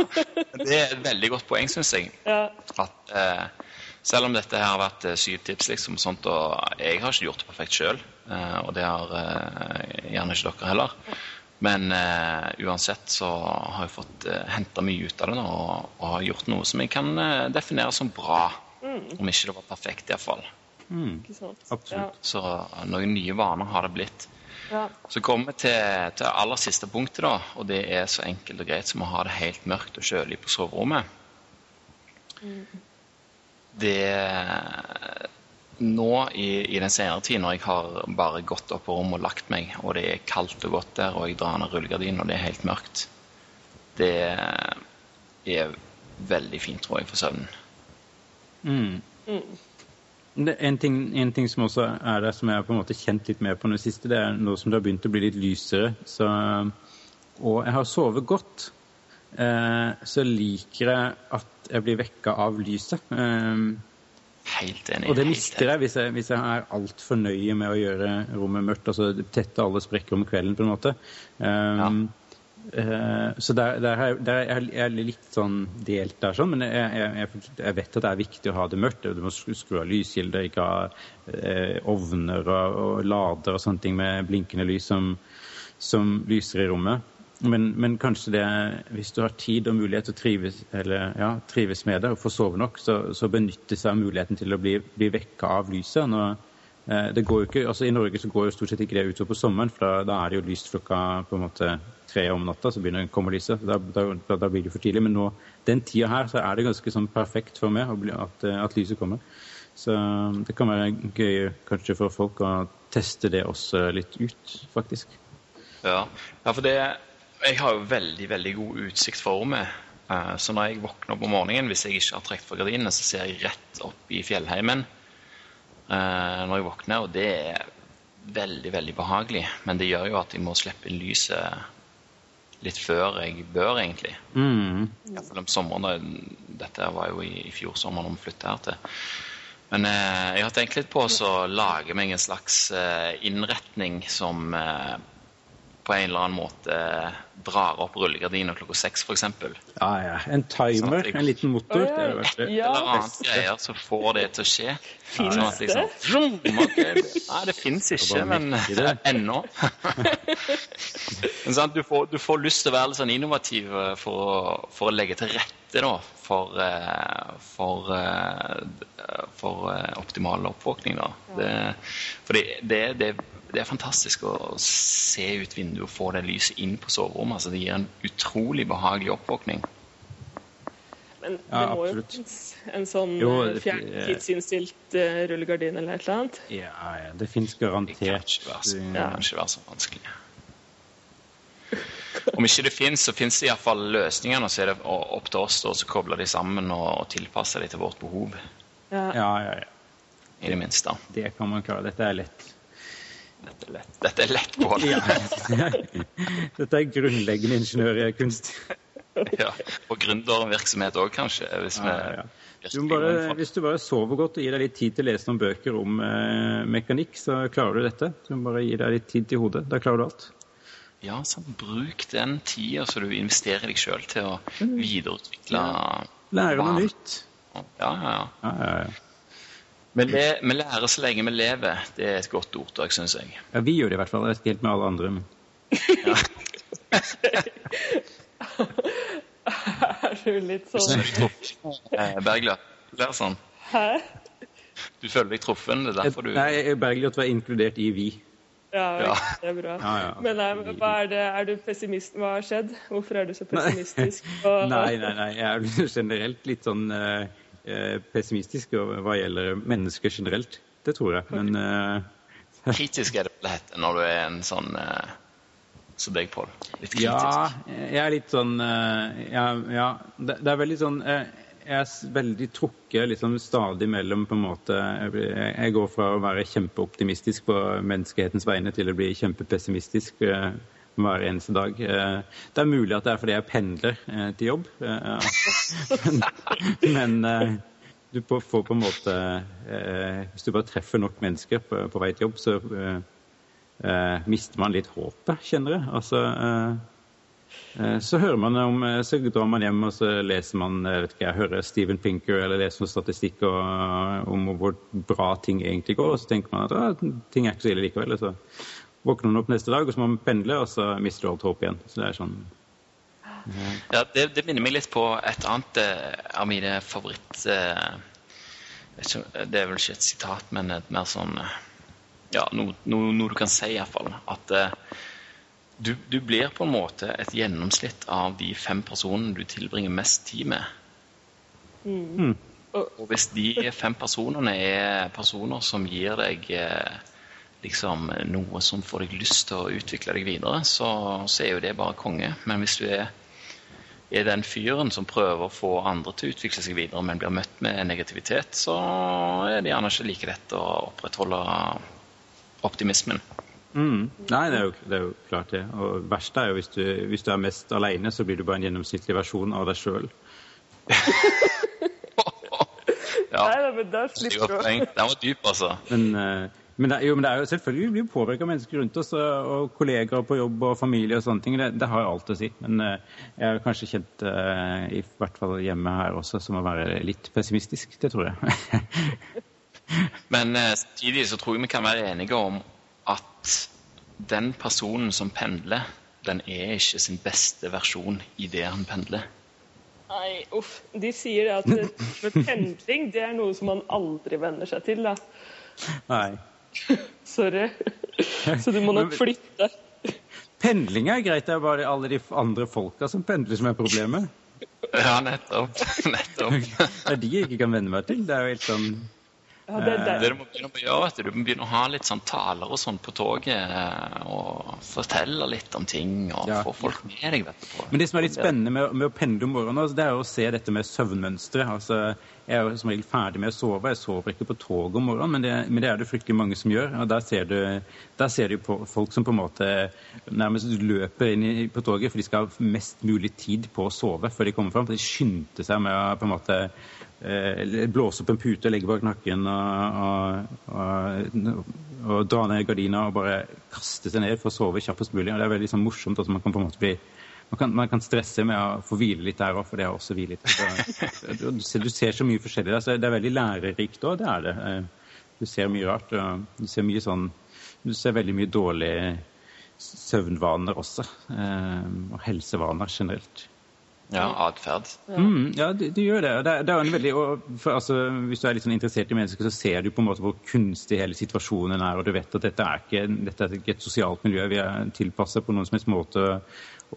Det er et veldig godt poeng, syns jeg. Ja. At eh, selv om dette her har vært eh, syv tips, liksom, sånt, og jeg har ikke gjort det perfekt sjøl, eh, og det har eh, gjerne ikke dere heller. Men uansett så har jeg fått eh, henta mye ut av det nå, og, og har gjort noe som jeg kan definere som bra. Om ikke det var perfekt, iallfall. Ikke sant? Ja. Så noen nye vaner har det blitt. Ja. Så kommer vi til, til aller siste punktet, da, og det er så enkelt og greit som å ha det helt mørkt og kjølig på soverommet. Det Nå i, i den senere tid, når jeg har bare gått opp på rommet og lagt meg, og det er kaldt og godt der, og jeg drar ned rullegardinen, og det er helt mørkt Det er veldig fint, tror jeg, for søvnen. Mm. Det, en, ting, en ting som også er der, som jeg har på en måte kjent litt mer på nå siste, det er nå som det har begynt å bli litt lysere. Så, og jeg har sovet godt. Eh, så liker jeg at jeg blir vekka av lyset. Eh, Helt enig. og det mister jeg hvis jeg, hvis jeg er altfor nøye med å gjøre rommet mørkt. Altså tette alle sprekker om kvelden, på en måte. Um, eh, så der, der, er, der er litt sånn delt der, sånn, men jeg, jeg, jeg, vet at det er viktig å ha det mørkt. Du må skru av lyskilder, ikke ha eh, ovner og, og lader og sånne ting med blinkende lys som, som lyser i rommet. Men, men kanskje det, hvis du har tid og mulighet å trives, eller, ja, trives med det og få sove nok, så, så benytte seg av muligheten til å bli, bli vekka av lyset. Nå, eh, det går jo ikke, altså I Norge så går jo stort sett ikke det utover på sommeren, for da, da er det jo lyst klokka på en måte tre om natta, så begynner det å komme lyset. Da, da, da, blir det for tidlig. Men nå, den tida her så er det ganske sånn perfekt for meg at, eh, at lyset kommer. Så det kan være gøy kanskje for folk å teste det også litt ut, faktisk. Ja, ja for det Jeg har jo veldig, veldig god utsikt for rommet. Eh, Så når jeg våkner opp om morgenen, hvis jeg ikke har trukket for gardinene, så ser jeg rett opp i fjellheimen eh, når jeg våkner, og det er veldig, veldig behagelig. Men det gjør jo at jeg må slippe inn lyset litt før jeg bør, egentlig. Mm. Iallfall om sommeren. Dette var jo i, i fjor sommer da vi flytta her til. Men eh, jeg har tenkt litt på å lage meg en slags eh, innretning som eh, på en eller annen måte eh, drar opp rullegardiner klokka seks, f.eks. Ja, ja. En timer, Sånn jeg- en liten motor. Det oi. det. Ja, eller annet greier som får det til å skje. Fins Sånn at liksom, vroom, ok, det- Nei, det fins ikke, men ennå. men sant, du, får, du får lyst til å være litt sånn innovativ eh, for å, for å legge til rette da, for, eh, for, eh, for eh, optimal oppvåkning. Da. Det, fordi det, det, det er fantastisk å se ut vinduet og få det lyset inn på soverommet. Altså, det gir en utrolig behagelig oppvåkning. Men det Ja, må jo finnes en sånn Jo, eh, det- fjerntidsinnstilt uh, rullegardin eller et eller annet. Ja, ja. Det fins Det kan garantert. ikke være så, ja. det kan ikke være så vanskelig. Om ikke det fins, så fins det iallfall løsninger. Og så er det opp til oss å koble de sammen og, og tilpasse de til vårt behov. Ja. Ja, ja, ja. I det minste. Det kan man klare. Dette er lett. Dette er lett, Dette er lett Pål. Dette er grunnleggende ingeniørkunst. ja. Og gründervirksomhet òg, kanskje. Hvis Ja, ja, ja. Du bare, hvis du bare sover godt og gir deg litt tid til å lese noen bøker om eh, mekanikk, så klarer du dette. Du må bare gi deg litt tid til hodet. Da klarer du alt. Ja, sant. Bruk den tida så du investerer i deg sjøl til å videreutvikle Lære noe nytt. Ja, ja, ja. Ja, ja, ja. Vi, le, vi lærer så lenge vi lever. Det er et godt ordtak, syns jeg. ja, vi gjør det i hvert fall. Helt med alle andre. Men... Er du litt sånn Eh, Bergljot, er sånn. Hæ? Du føler deg truffen. Det er derfor du Nei, Bergljot var inkludert i vi. Ja, Ja. det er bra. Ja, ja. Men nei, hva er, det, er du pessimist? Hva har skjedd? Hvorfor er du så pessimistisk? Nei, nei, nei. Jeg er generelt litt sånn eh, eh, pessimistisk hva gjelder mennesker generelt. Det tror jeg. Men uh, Kritisk er det vel hett når du er en sånn uh, som deg, Pål. Litt kritisk. ja, jeg er litt sånn uh, ja, ja. Det, det er veldig sånn eh, Jeg er veldig trukket liksom stadig mellom på en måte Jeg, går fra å være kjempeoptimistisk på menneskehetens vegne til å bli kjempepessimistisk eh, hver eneste dag. Eh, det er mulig at det er fordi jeg pendler eh, til jobb, eh, men, men du får på en måte Hvis du bare treffer nok mennesker på, vei til jobb, så mister man litt håpet, kjenner jeg. Altså, så hører man om Så drar man hjem og så leser man jeg vet ikke, jeg hører Steven Pinker eller leser noen statistikk og, om hvor bra ting egentlig går, og så tenker man at ting er ikke så ille likevel. Så våkner man opp neste dag, og så må man pendle, og så mister du alt håp igjen. Så det er sånn Ja, det, det minner meg litt på et annet eh, av mine favoritt... Eh, vet ikke, det er vel ikke et sitat, men et mer sånn eh, Ja, noe, no, no du kan si, iallfall. At eh, du, du blir på en måte et gjennomsnitt av de fem personene du tilbringer mest tid med. Og hvis de fem personene er personer som gir deg eh, liksom noe som får deg lyst til å utvikle deg videre, så, så er jo det bare konge. Men hvis du er, er den fyren som prøver å få andre til å utvikle seg videre, men blir møtt med negativitet, så er det gjerne ikke like lett å opprettholde optimismen. Mm. Nei, det er, jo, det er jo klart det. Og verst er jo hvis du, hvis du er mest alene, så blir du bare en gjennomsnittlig versjon av deg sjøl. Ja, Nei, men det er å. Den var dyp, altså. Men, eh, men, det, jo, men det er jo selvfølgelig vi blir påvirka av mennesker rundt oss, og, og kollegaer på jobb og familie og sånne ting. Det, det har alt å si. Men eh, jeg har kanskje kjent, eh, i hvert fall hjemme her også, som å være litt pessimistisk. Det tror jeg. Men eh, samtidig så tror jeg vi kan være enige om at den personen som pendler, den er ikke sin beste versjon i det han pendler. Nei, uff. De sier at det- med pendling, det er noe som man aldri venner seg til, da. Nei. Sorry. Så du må nok flytte. Pendling er greit, det er bare alle de andre folka som pendler som er problemet. Ja, nettopp. nettopp. Det er de jeg ikke kan venne meg til. Det er jo helt sånn Ja, det det. Det du må begynne å gjøre, vet du, du må begynne å ha litt sånn taler og sånn på toget, eh, og fortelle litt om ting, og Ja. få folk med deg, vet du. På. Men det som er litt spennende med, med å pendle om morgenen, altså, det er å se dette med søvnmønstre. Altså, jeg er jo som regel ferdig med å sove. Jeg sover ikke på toget om morgenen, men det, men det er det fryktelig mange som gjør. Og der ser du, der ser du på folk som på en måte nærmest løper inn i, på toget, for de skal ha mest mulig tid på å sove før de kommer fram. For de skyndte seg med å på en måte blåse opp en pute, legge bak nakken og, og, og, og dra ned gardina og bare kaste seg ned for å sove kjappest mulig. Og det er veldig sånn morsomt at man kan på en måte bli man kan, man kan stresse med å få hvile litt der òg, for det er også hvile litt. Så, du, ser, du ser så mye forskjellig der. Så det er veldig lærerikt òg, det er det. Eh, Du ser mye rart. og Du ser mye sånn Du ser veldig mye dårlige søvnvaner også. eh, Og helsevaner generelt. Ja, atferd. Mm, ja, det, det gjør det. Det, det er en veldig, og for, altså, hvis du er litt sånn interessert i mennesker, så ser du på en måte hvor kunstig hele situasjonen er, og du vet at dette er ikke, dette er ikke et sosialt miljø vi er tilpasset på noen som helst måte.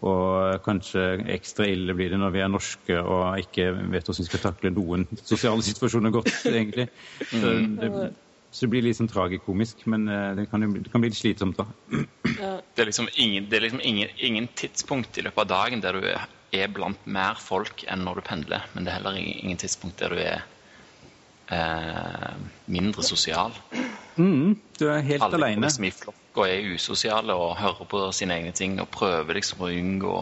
Og kanskje ekstra ille blir det når vi er norske og ikke vet hvordan vi skal takle noen sosiale situasjoner godt, egentlig. Så det, så det blir litt sånn tragikomisk, men eh, det kan, bli- det kan bli litt slitsomt da. Det er liksom, ingen, det er liksom ingen, ingen tidspunkt i løpet av dagen der du er, er blant mer folk enn når du pendler, men det er heller ingen, tidspunkt der du er eh, mindre sosial. Mm, du er helt Alle alene. liksom i flokk og er usosiale og hører på sine egne ting og prøver liksom å unngå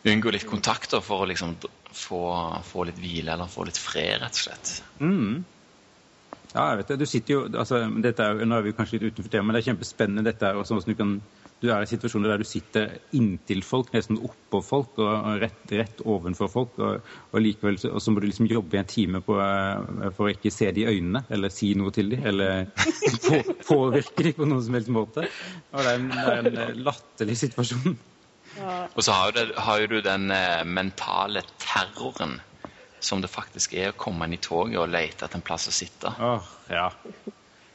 Unngå litt kontakter for å liksom få, få litt hvile eller få litt fred, rett og slett. Mm. Ja, jeg vet det. Du sitter jo, altså, dette er, Nå er vi kanskje litt utenfor temaet, men det er kjempespennende dette er også som du kan du er i situasjoner der du sitter inntil folk, nesten oppå folk og rett, rett ovenfor folk. Og, og likevel så, og så må du liksom jobbe i en time på, eh, for å ikke se de i øynene, eller si noe til dem, eller på, påvirke dem på noen som helst måte. Og det er en, det er en eh, latterlig situasjon. Og så har det, har jo du den eh, mentale terroren som det faktisk er å komme inn i toget og lete etter en plass å sitte. Oh, ja.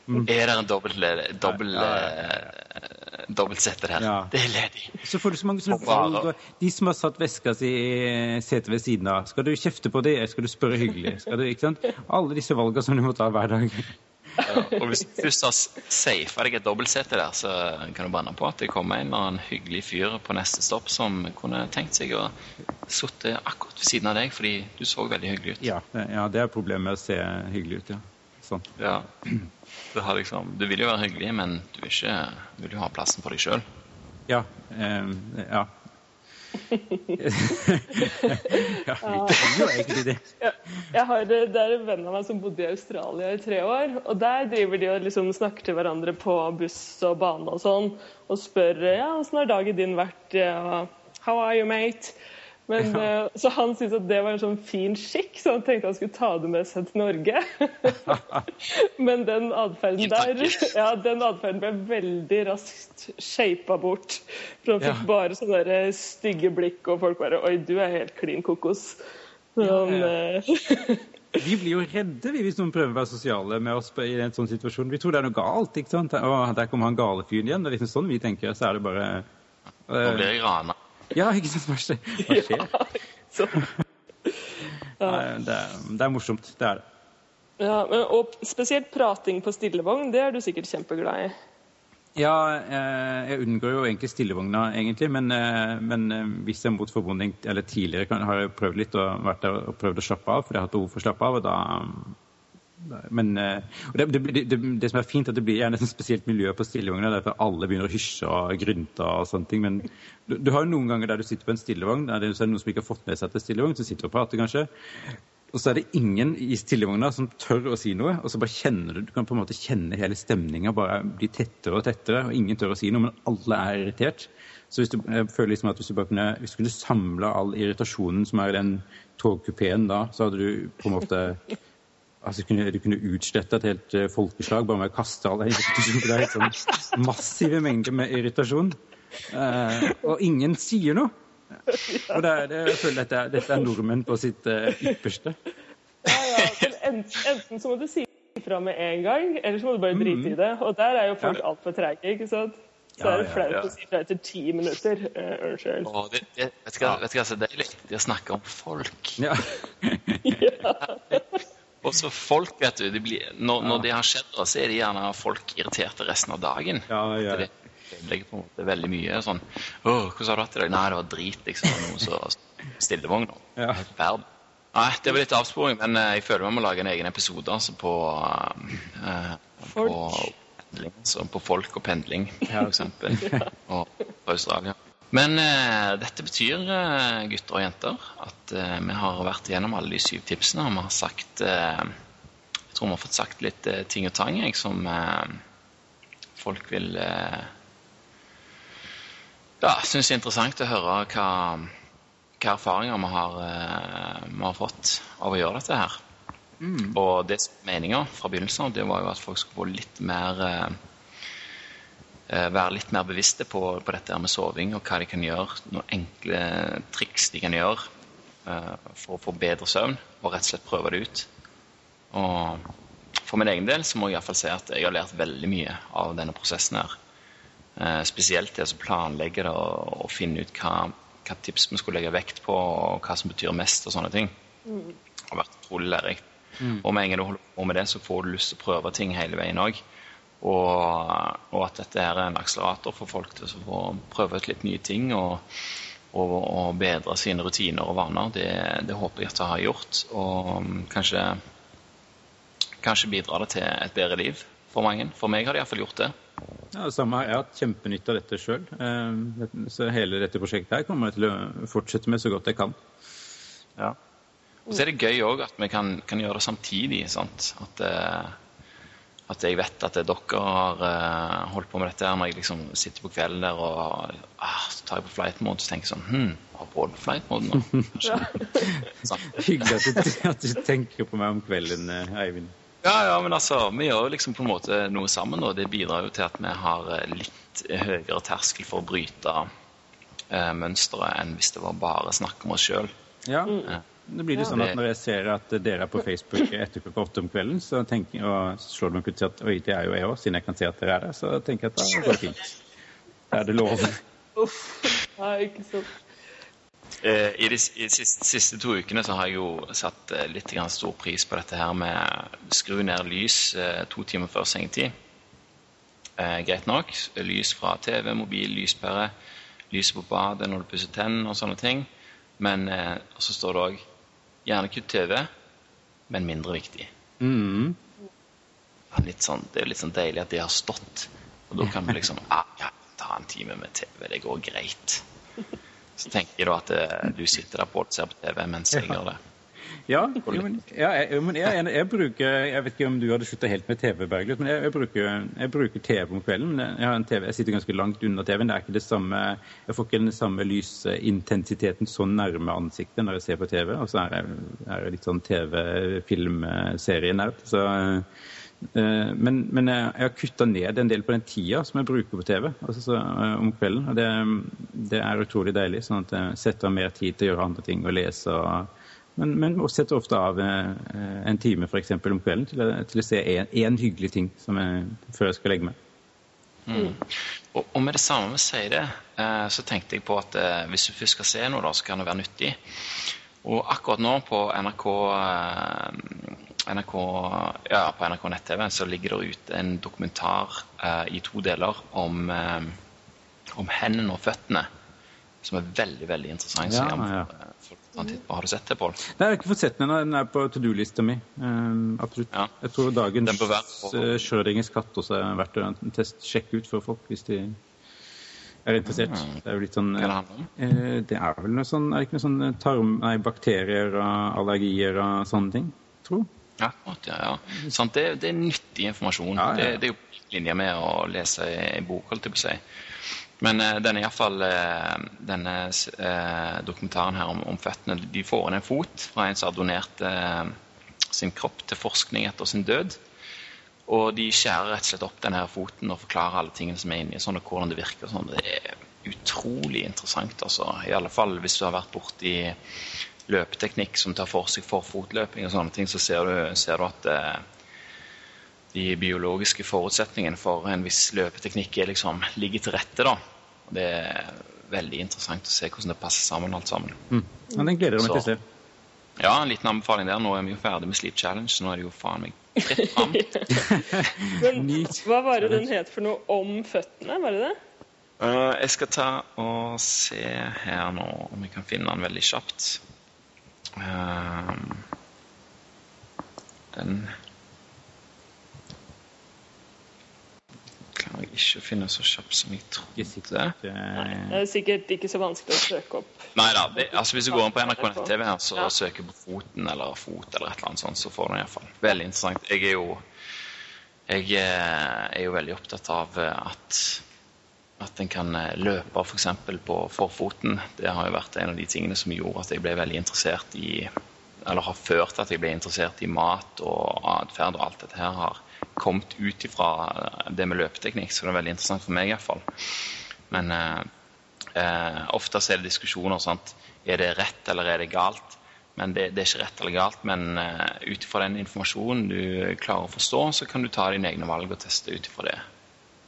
Er det en dobbelt, dobbelt, Ja, ja, eh, her. Ja. Det er ledig. Så får du så mange sånne valg. De som har satt veska si i setet ved siden av. Skal du kjefte på det? Skal du spørre hyggelig? Du? Alle disse valgene som du må ta hver dag. Og hvis du først har safa deg et dobbeltsete der, så kan du banne på at det kommer en eller annen hyggelig fyr på neste stopp som kunne tenkt seg å sitte akkurat ved siden av deg fordi du så veldig hyggelig ut. Ja, ja, det er problemet med å se hyggelig ut, ja. Sånn. Ja. det har liksom, du vil jo være hyggelig, men du vil, ikke, du vil jo ha plassen for deg sjøl. Ja. Eh, ja. ja, vi trenger jo egentlig det. Ja, jeg har, det er en venn av meg som bodde i Australia i tre år. og Der driver de og liksom snakker til hverandre på buss og bane og sånn, og spør ja, åssen har dagen din vært? Ja, How are you, mate? Men, ja. så han syntes at det var en sånn fin skikk, så han tenkte han skulle ta det med seg til Norge. Men den atferden der ja, den atferden ble veldig raskt shapa bort. For han fikk Ja. bare sånne stygge blikk, og folk bare Oi, du er helt klin kokos. Sånn, Ja, eh, Vi blir jo redde vi, hvis noen prøver å være sosiale med oss i en sånn situasjon. Vi tror det er noe galt. ikke sant? Å, der kommer han gale fyren igjen. Det er liksom sånn vi tenker. Så er det bare Nå eh, blir jeg rana. Ja, ikke sant? Hva skjer? Hva skjer? Nei, det, er, det er morsomt. Det er det. ja, men, og spesielt prating på stillevogn, det er du sikkert kjempeglad i. Ja, eh, jeg unngår jo egentlig stillevogna, egentlig. Men, eh, men eh, hvis jeg mot formodning eller tidligere har jeg prøvd litt og vært der og prøvd å slappe av, for jeg har hatt behov for å slappe av, og da men eh, det, det, det, det som er fint, er at det blir gjerne et spesielt miljø på stillevogna. Derfor alle begynner å hysje og grynte og sånne ting. Men du, du har jo noen ganger der du sitter på en stillevogn, der det er noen som ikke har fått med seg til stillevogn, som sitter og prater kanskje. Og så er det ingen i stillevogna som tør å si noe. Og så bare kjenner du Du kan på en måte kjenne hele stemninga bare bli tettere og tettere. Og ingen tør å si noe, men alle er irritert. Så hvis du, jeg føler liksom at hvis du bare kunne, hvis du kunne samle all irritasjonen som er i den togkupeen da, så hadde du på en måte Altså, du kunne, du kunne utslette et helt uh, folkeslag bare med å kaste all den irritasjonen. Det er helt sånn massive mengder med irritasjon. Uh, og ingen sier noe. Og det er, det, jeg føler dette, dette er nordmenn på sitt uh, ypperste. Ja, ja, enten, enten så må du si ifra med en gang, eller så må du bare drite i det. Og der er jo folk Ja. altfor treige, ikke sant? Så Ja, er det flaut ja. å si ifra etter ti minutter. Uh, Unnskyld. Det, det, vet du hva vet du hva som er deilig? Det å snakke om folk. Ja. Og så folk, vet du, blir, når, når det har skjedd, så er de gjerne folk irriterte resten av dagen. Ja, ja. Det legger på en måte veldig mye sånn Å, hvordan har du hatt det i dag? Nei, det var drit, liksom. Noe så stillevogn. Ja. Nei, det var litt avsporing, men eh, jeg føler vi må lage en egen episode altså, på, eh, på pendling. Så på folk og pendling, Ja. for eksempel. Og på Australia. Men eh, dette betyr, eh, gutter og jenter, at eh, vi har vært igjennom alle de syv tipsene, og vi har sagt eh, Jeg tror vi har fått sagt litt eh, ting og tang jeg, som folk vil Ja, syns er interessant å høre hva, hva erfaringer vi har, vi har fått av å gjøre dette her. Og det meninga fra begynnelsen av, det var jo at folk skulle få litt mer være litt mer bevisste på, på dette med soving og hva de kan gjøre. Noen enkle triks de kan gjøre eh, for å få bedre søvn, og rett og slett prøve det ut. Og for min egen del så må jeg iallfall si at jeg har lært veldig mye av denne prosessen her. Eh, spesielt det å planlegge det og, og finne ut hva, hva tips vi skulle legge vekt på, og hva som betyr mest og sånne ting. Det har vært utrolig lærerikt. Og med en gang du holder på med det, så får du lyst til å prøve ting hele veien òg. Og, og at dette her er en akselerator for folk til å få prøve ut litt nye ting og, og, og bedre sine rutiner og vaner. Det, det håper jeg at det har gjort. Og kanskje, kanskje bidrar det til et bedre liv for mange. For meg har det iallfall gjort det. Ja, det samme. Jeg har hatt kjempenytte av dette sjøl. Så hele dette prosjektet her kommer jeg til å fortsette med så godt jeg kan. Ja. Og så er det gøy òg at vi kan, kan, gjøre det samtidig. Sant? At, uh, at jeg vet at dere har uh, holdt på med dette her når jeg liksom sitter på kvelden der og uh, så tar jeg på flight mode og tenker sånn Hm, har Pål flight mode nå? Hyggelig at du, at du, tenker på meg om kvelden, Eivind. Ja, ja, men altså, vi gjør jo liksom på en måte noe sammen, og det bidrar jo til at vi har litt høyere terskel for å bryte uh, mønsteret enn hvis det var bare snakk om oss sjøl. Ja. Det blir det sånn at Når jeg ser at dere er på Facebook etter klokka åtte om kvelden, så tenker, og slår det meg plutselig at oi, det er jo jeg òg, siden jeg kan se at dere er der, så tenker jeg at da går det fint. Da er det lov. Uff. Nei, ikke sant. Uh, I de, i de siste, siste, to ukene så har jeg jo satt uh, litt stor pris på dette her med skru ned lys uh, to timer før sengetid. greit nok. Lys fra TV, mobil, lyspære, lys på badet når du pusser tennene og sånne ting. Men så står det òg gjerne kutt TV, men mindre viktig. Mm. Sånn, det er jo litt sånn deilig at det har stått. Og da kan du liksom ah, ja, ta en time med TV. Det går greit. Så tenker du at det, du sitter der på og ser på TV mens jeg gjør det. Ja, jo, men, ja, jeg, men jeg, jeg, jeg, bruker Jeg vet ikke om du hadde slutta helt med TV, Bergljot, men jeg, bruker, jeg, bruker, TV om kvelden. Jeg, har en TV, jeg sitter ganske langt unna TV-en. Det er ikke det samme Jeg får ikke den samme lysintensiteten så nærme ansiktet når jeg ser på TV. Og så er jeg, er litt sånn TV-filmserienerd. Så Eh, men, men, jeg har kutta ned en del på den tida som jeg bruker på TV altså så, eh, om kvelden. og det, det, er utrolig deilig. sånn at jeg setter av mer tid til å gjøre andre ting og lese. Og, men, men vi setter ofte av eh, en time for eksempel, om kvelden til, til å se én hyggelig ting som jeg, før jeg skal legge meg. Mm. Og, og, med det samme vi sier det, så tenkte jeg på at hvis du først skal se noe, da, så kan det være nyttig. Og akkurat nå på NRK NRK, ja, på NRK nett-TV så ligger det ut en dokumentar eh, i to deler om, eh, om hendene og føttene. Som er veldig veldig interessant. Ja, ja. Har du sett det, Pål? Nei, jeg har ikke fått sett den. Den er på to do-lista mi. Um, absolutt. Ja. Jeg tror dagens. Eh, Schrødingers katt også er verdt å test, sjekke ut for folk hvis de er interessert. Mm. Det er jo litt sånn Hva det handler om? Eh, det er vel noe sånn Er det ikke noe sånn tarm... Nei, bakterier og allergier og sånne ting, tror jeg. Ja, ja, ja. Sånn, det, det, er nyttig informasjon. Ja, det, det, er jo linje med å lese en bok, holdt jeg på å si. Men uh, denne, i fall, uh, denne uh, dokumentaren her om, om, føttene De får inn en fot fra en som har donert sin kropp til forskning etter sin død. Og de skjærer rett og slett opp denne foten og forklarer alle tingene som er inni, sånn, og hvordan det virker. Sånn. Det er utrolig interessant. altså. I alle fall hvis du har vært borti løpeteknikk som tar for seg forfotløping og sånne ting, så ser du, ser du at eh, de biologiske forutsetningene for en viss løpeteknikk er liksom, ligger til rette. da. Og Det er veldig interessant å se hvordan det passer sammen alt sammen. Mm. Ja, Den gleder jeg meg til å se. Ja, en liten anbefaling der. Nå er vi jo ferdig med Sleep Challenge, så nå er det jo faen meg fritt fram. hva var det den het for noe om føttene? Var det det? Uh, jeg skal ta og se her nå om jeg kan finne den veldig kjapt. Uh, den klarer jeg ikke å finne så kjapt som jeg trodde. Det er sikkert ikke så vanskelig å søke opp. Nei da. Altså, hvis du går inn på NRK nett-TV her, så ja. søker på Foten eller Fot eller et eller annet sånt, så får du den iallfall. Veldig interessant. Jeg er jo jeg eh, er jo veldig opptatt av eh, at at en kan eh, løpe f.eks. For på forfoten. Det har jo vært en av de tingene som gjorde at jeg ble veldig interessert i Eller har ført til at jeg ble interessert i mat og atferd og alt dette her har kommet ut ifra det med løpeteknikk, så det er veldig interessant for meg iallfall. Men eh, eh, ofte er det diskusjoner. Sant? Er det rett eller er det galt? Men det, det er ikke rett eller galt. Men uh, ut ifra den informasjonen du klarer å forstå, så kan du ta dine egne valg og teste ut ifra det.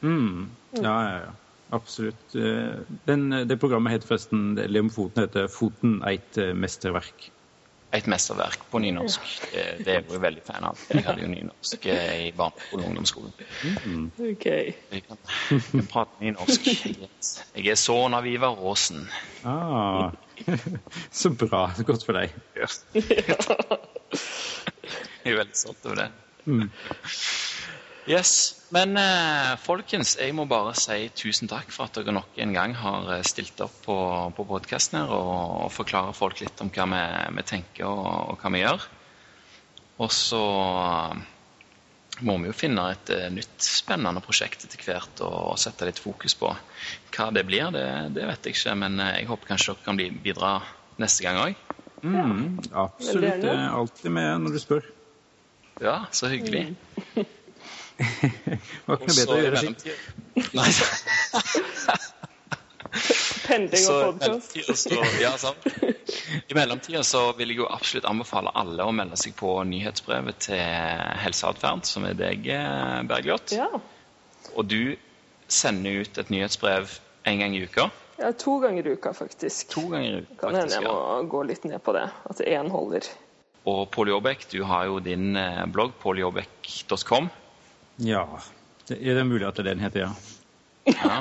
Mm. Ja, ja, ja. Absolutt. Eh, den, det programmet heter forresten eller om Foten heter 'Foten eit mesterverk'. Et mesterverk på nynorsk. Det, det er jeg veldig fan av. Jeg hadde jo nynorsk eh, i barneskolen og ungdomsskolen. Mm. Ok. Jeg kan, jeg prate nynorsk. Jeg er sønn av Ivar Aasen. Ah, så bra. Godt for deg. Ja. Jeg er veldig stolt over det. Mm. Yes. Men eh, folkens, jeg må bare si tusen takk for at dere nok en gang har eh, stilt opp på, på podkasten her og, og forklarer folk litt om hva vi, vi tenker og, og, hva vi gjør. Og så eh, må vi jo finne et uh, nytt spennende prosjekt etter hvert og, og sette litt fokus på. Hva det blir, det, det vet jeg ikke, men jeg håper kanskje dere kan bli, bidra neste gang òg. Mm, absolutt. Det er alltid med når du spør. Ja, så hyggelig. Mm. ikke noe bedre å gjøre sitt? Nei. Pending og podkast. Ja, sant. I mellomtida så vil jeg jo absolutt anbefale alle å melde seg på nyhetsbrevet til Helseatferd, som er deg, eh, Bergljot. Ja. Og du sender ut et nyhetsbrev en gang i uka. Ja, to ganger i uka, faktisk. To ganger i uka, Kan hende jeg må gå litt ned på det. At én holder. Og Pål Jåbekk, du har jo din eh, blogg, påljåbekk.com. Ja. Det er det mulig at det er den heter, ja. ja.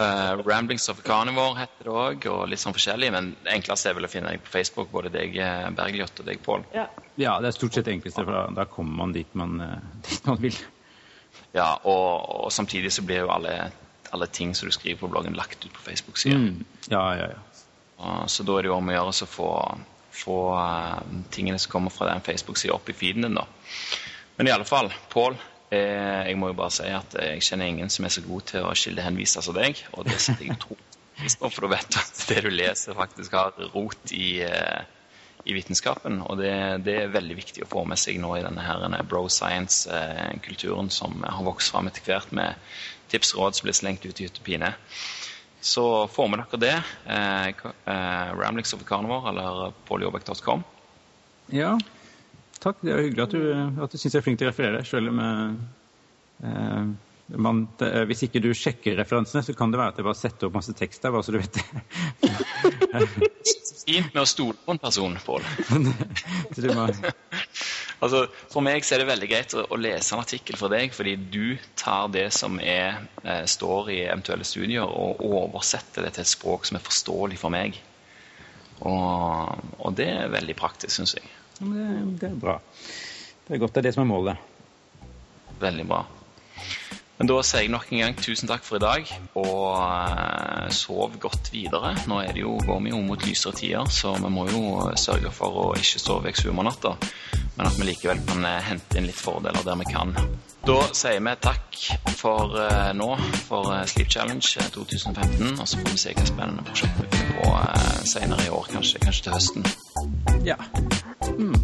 Uh, Ramblings of a Carnivore heter det òg, og litt sånn forskjellig. Men det enkleste er vel å finne deg på Facebook, både deg eh, Bergljot og deg Pål. Ja. ja. det er stort sett enkleste, for da, kommer man dit man, eh, dit man vil. Ja, og, og, samtidig så blir jo alle, alle, ting som du skriver på bloggen, lagt ut på Facebook-sida. Mm. Ja, ja, ja. Så da er det jo om å gjøre å få, få uh, tingene som kommer fra den Facebook-sida, opp i feeden din, da. Men i alle fall, Pål, jeg må jo bare si at jeg kjenner ingen som er så god til å kildehenvise som deg. Og det setter jeg tro på, for du vet at det du leser, faktisk har rot i, eh, i vitenskapen. Og det, det, er veldig viktig å få med seg nå i denne her bro science-kulturen som har vokst fram etter hvert med tips og råd som blir slengt ut i hytt. Så får med dere det. Eh, eh, Ramblings over Carnivore eller pauljobek.com. Ja, takk. Det er hyggelig at du, at du syns jeg er flink til å referere, selv om eh, man, det, hvis ikke du sjekker referansene, så kan det være at jeg bare setter opp masse tekst der, bare så du vet det. Fint med å stole på en person, Pål. altså, for meg så er det veldig greit å, å, lese en artikkel fra deg, fordi du tar det som er, eh, står i eventuelle studier, og oversetter det til et språk som er forståelig for meg. Og, og det er veldig praktisk, syns jeg. Det, er bra. Det er godt det er det som er målet. Veldig bra. Men da sier jeg nok en gang tusen takk for i dag, og uh, sov godt videre. Nå er det jo, går vi jo mot lysere tider, så vi må jo sørge for å ikke sove vekk sumernatta. Men at vi likevel kan uh, hente inn litt fordeler der vi kan. Da sier vi takk for nå, for Sleep Challenge 2015. Og så får vi se hva spennende prosjekt vi finner på senere i år, kanskje, kanskje til høsten. Ja. Mm.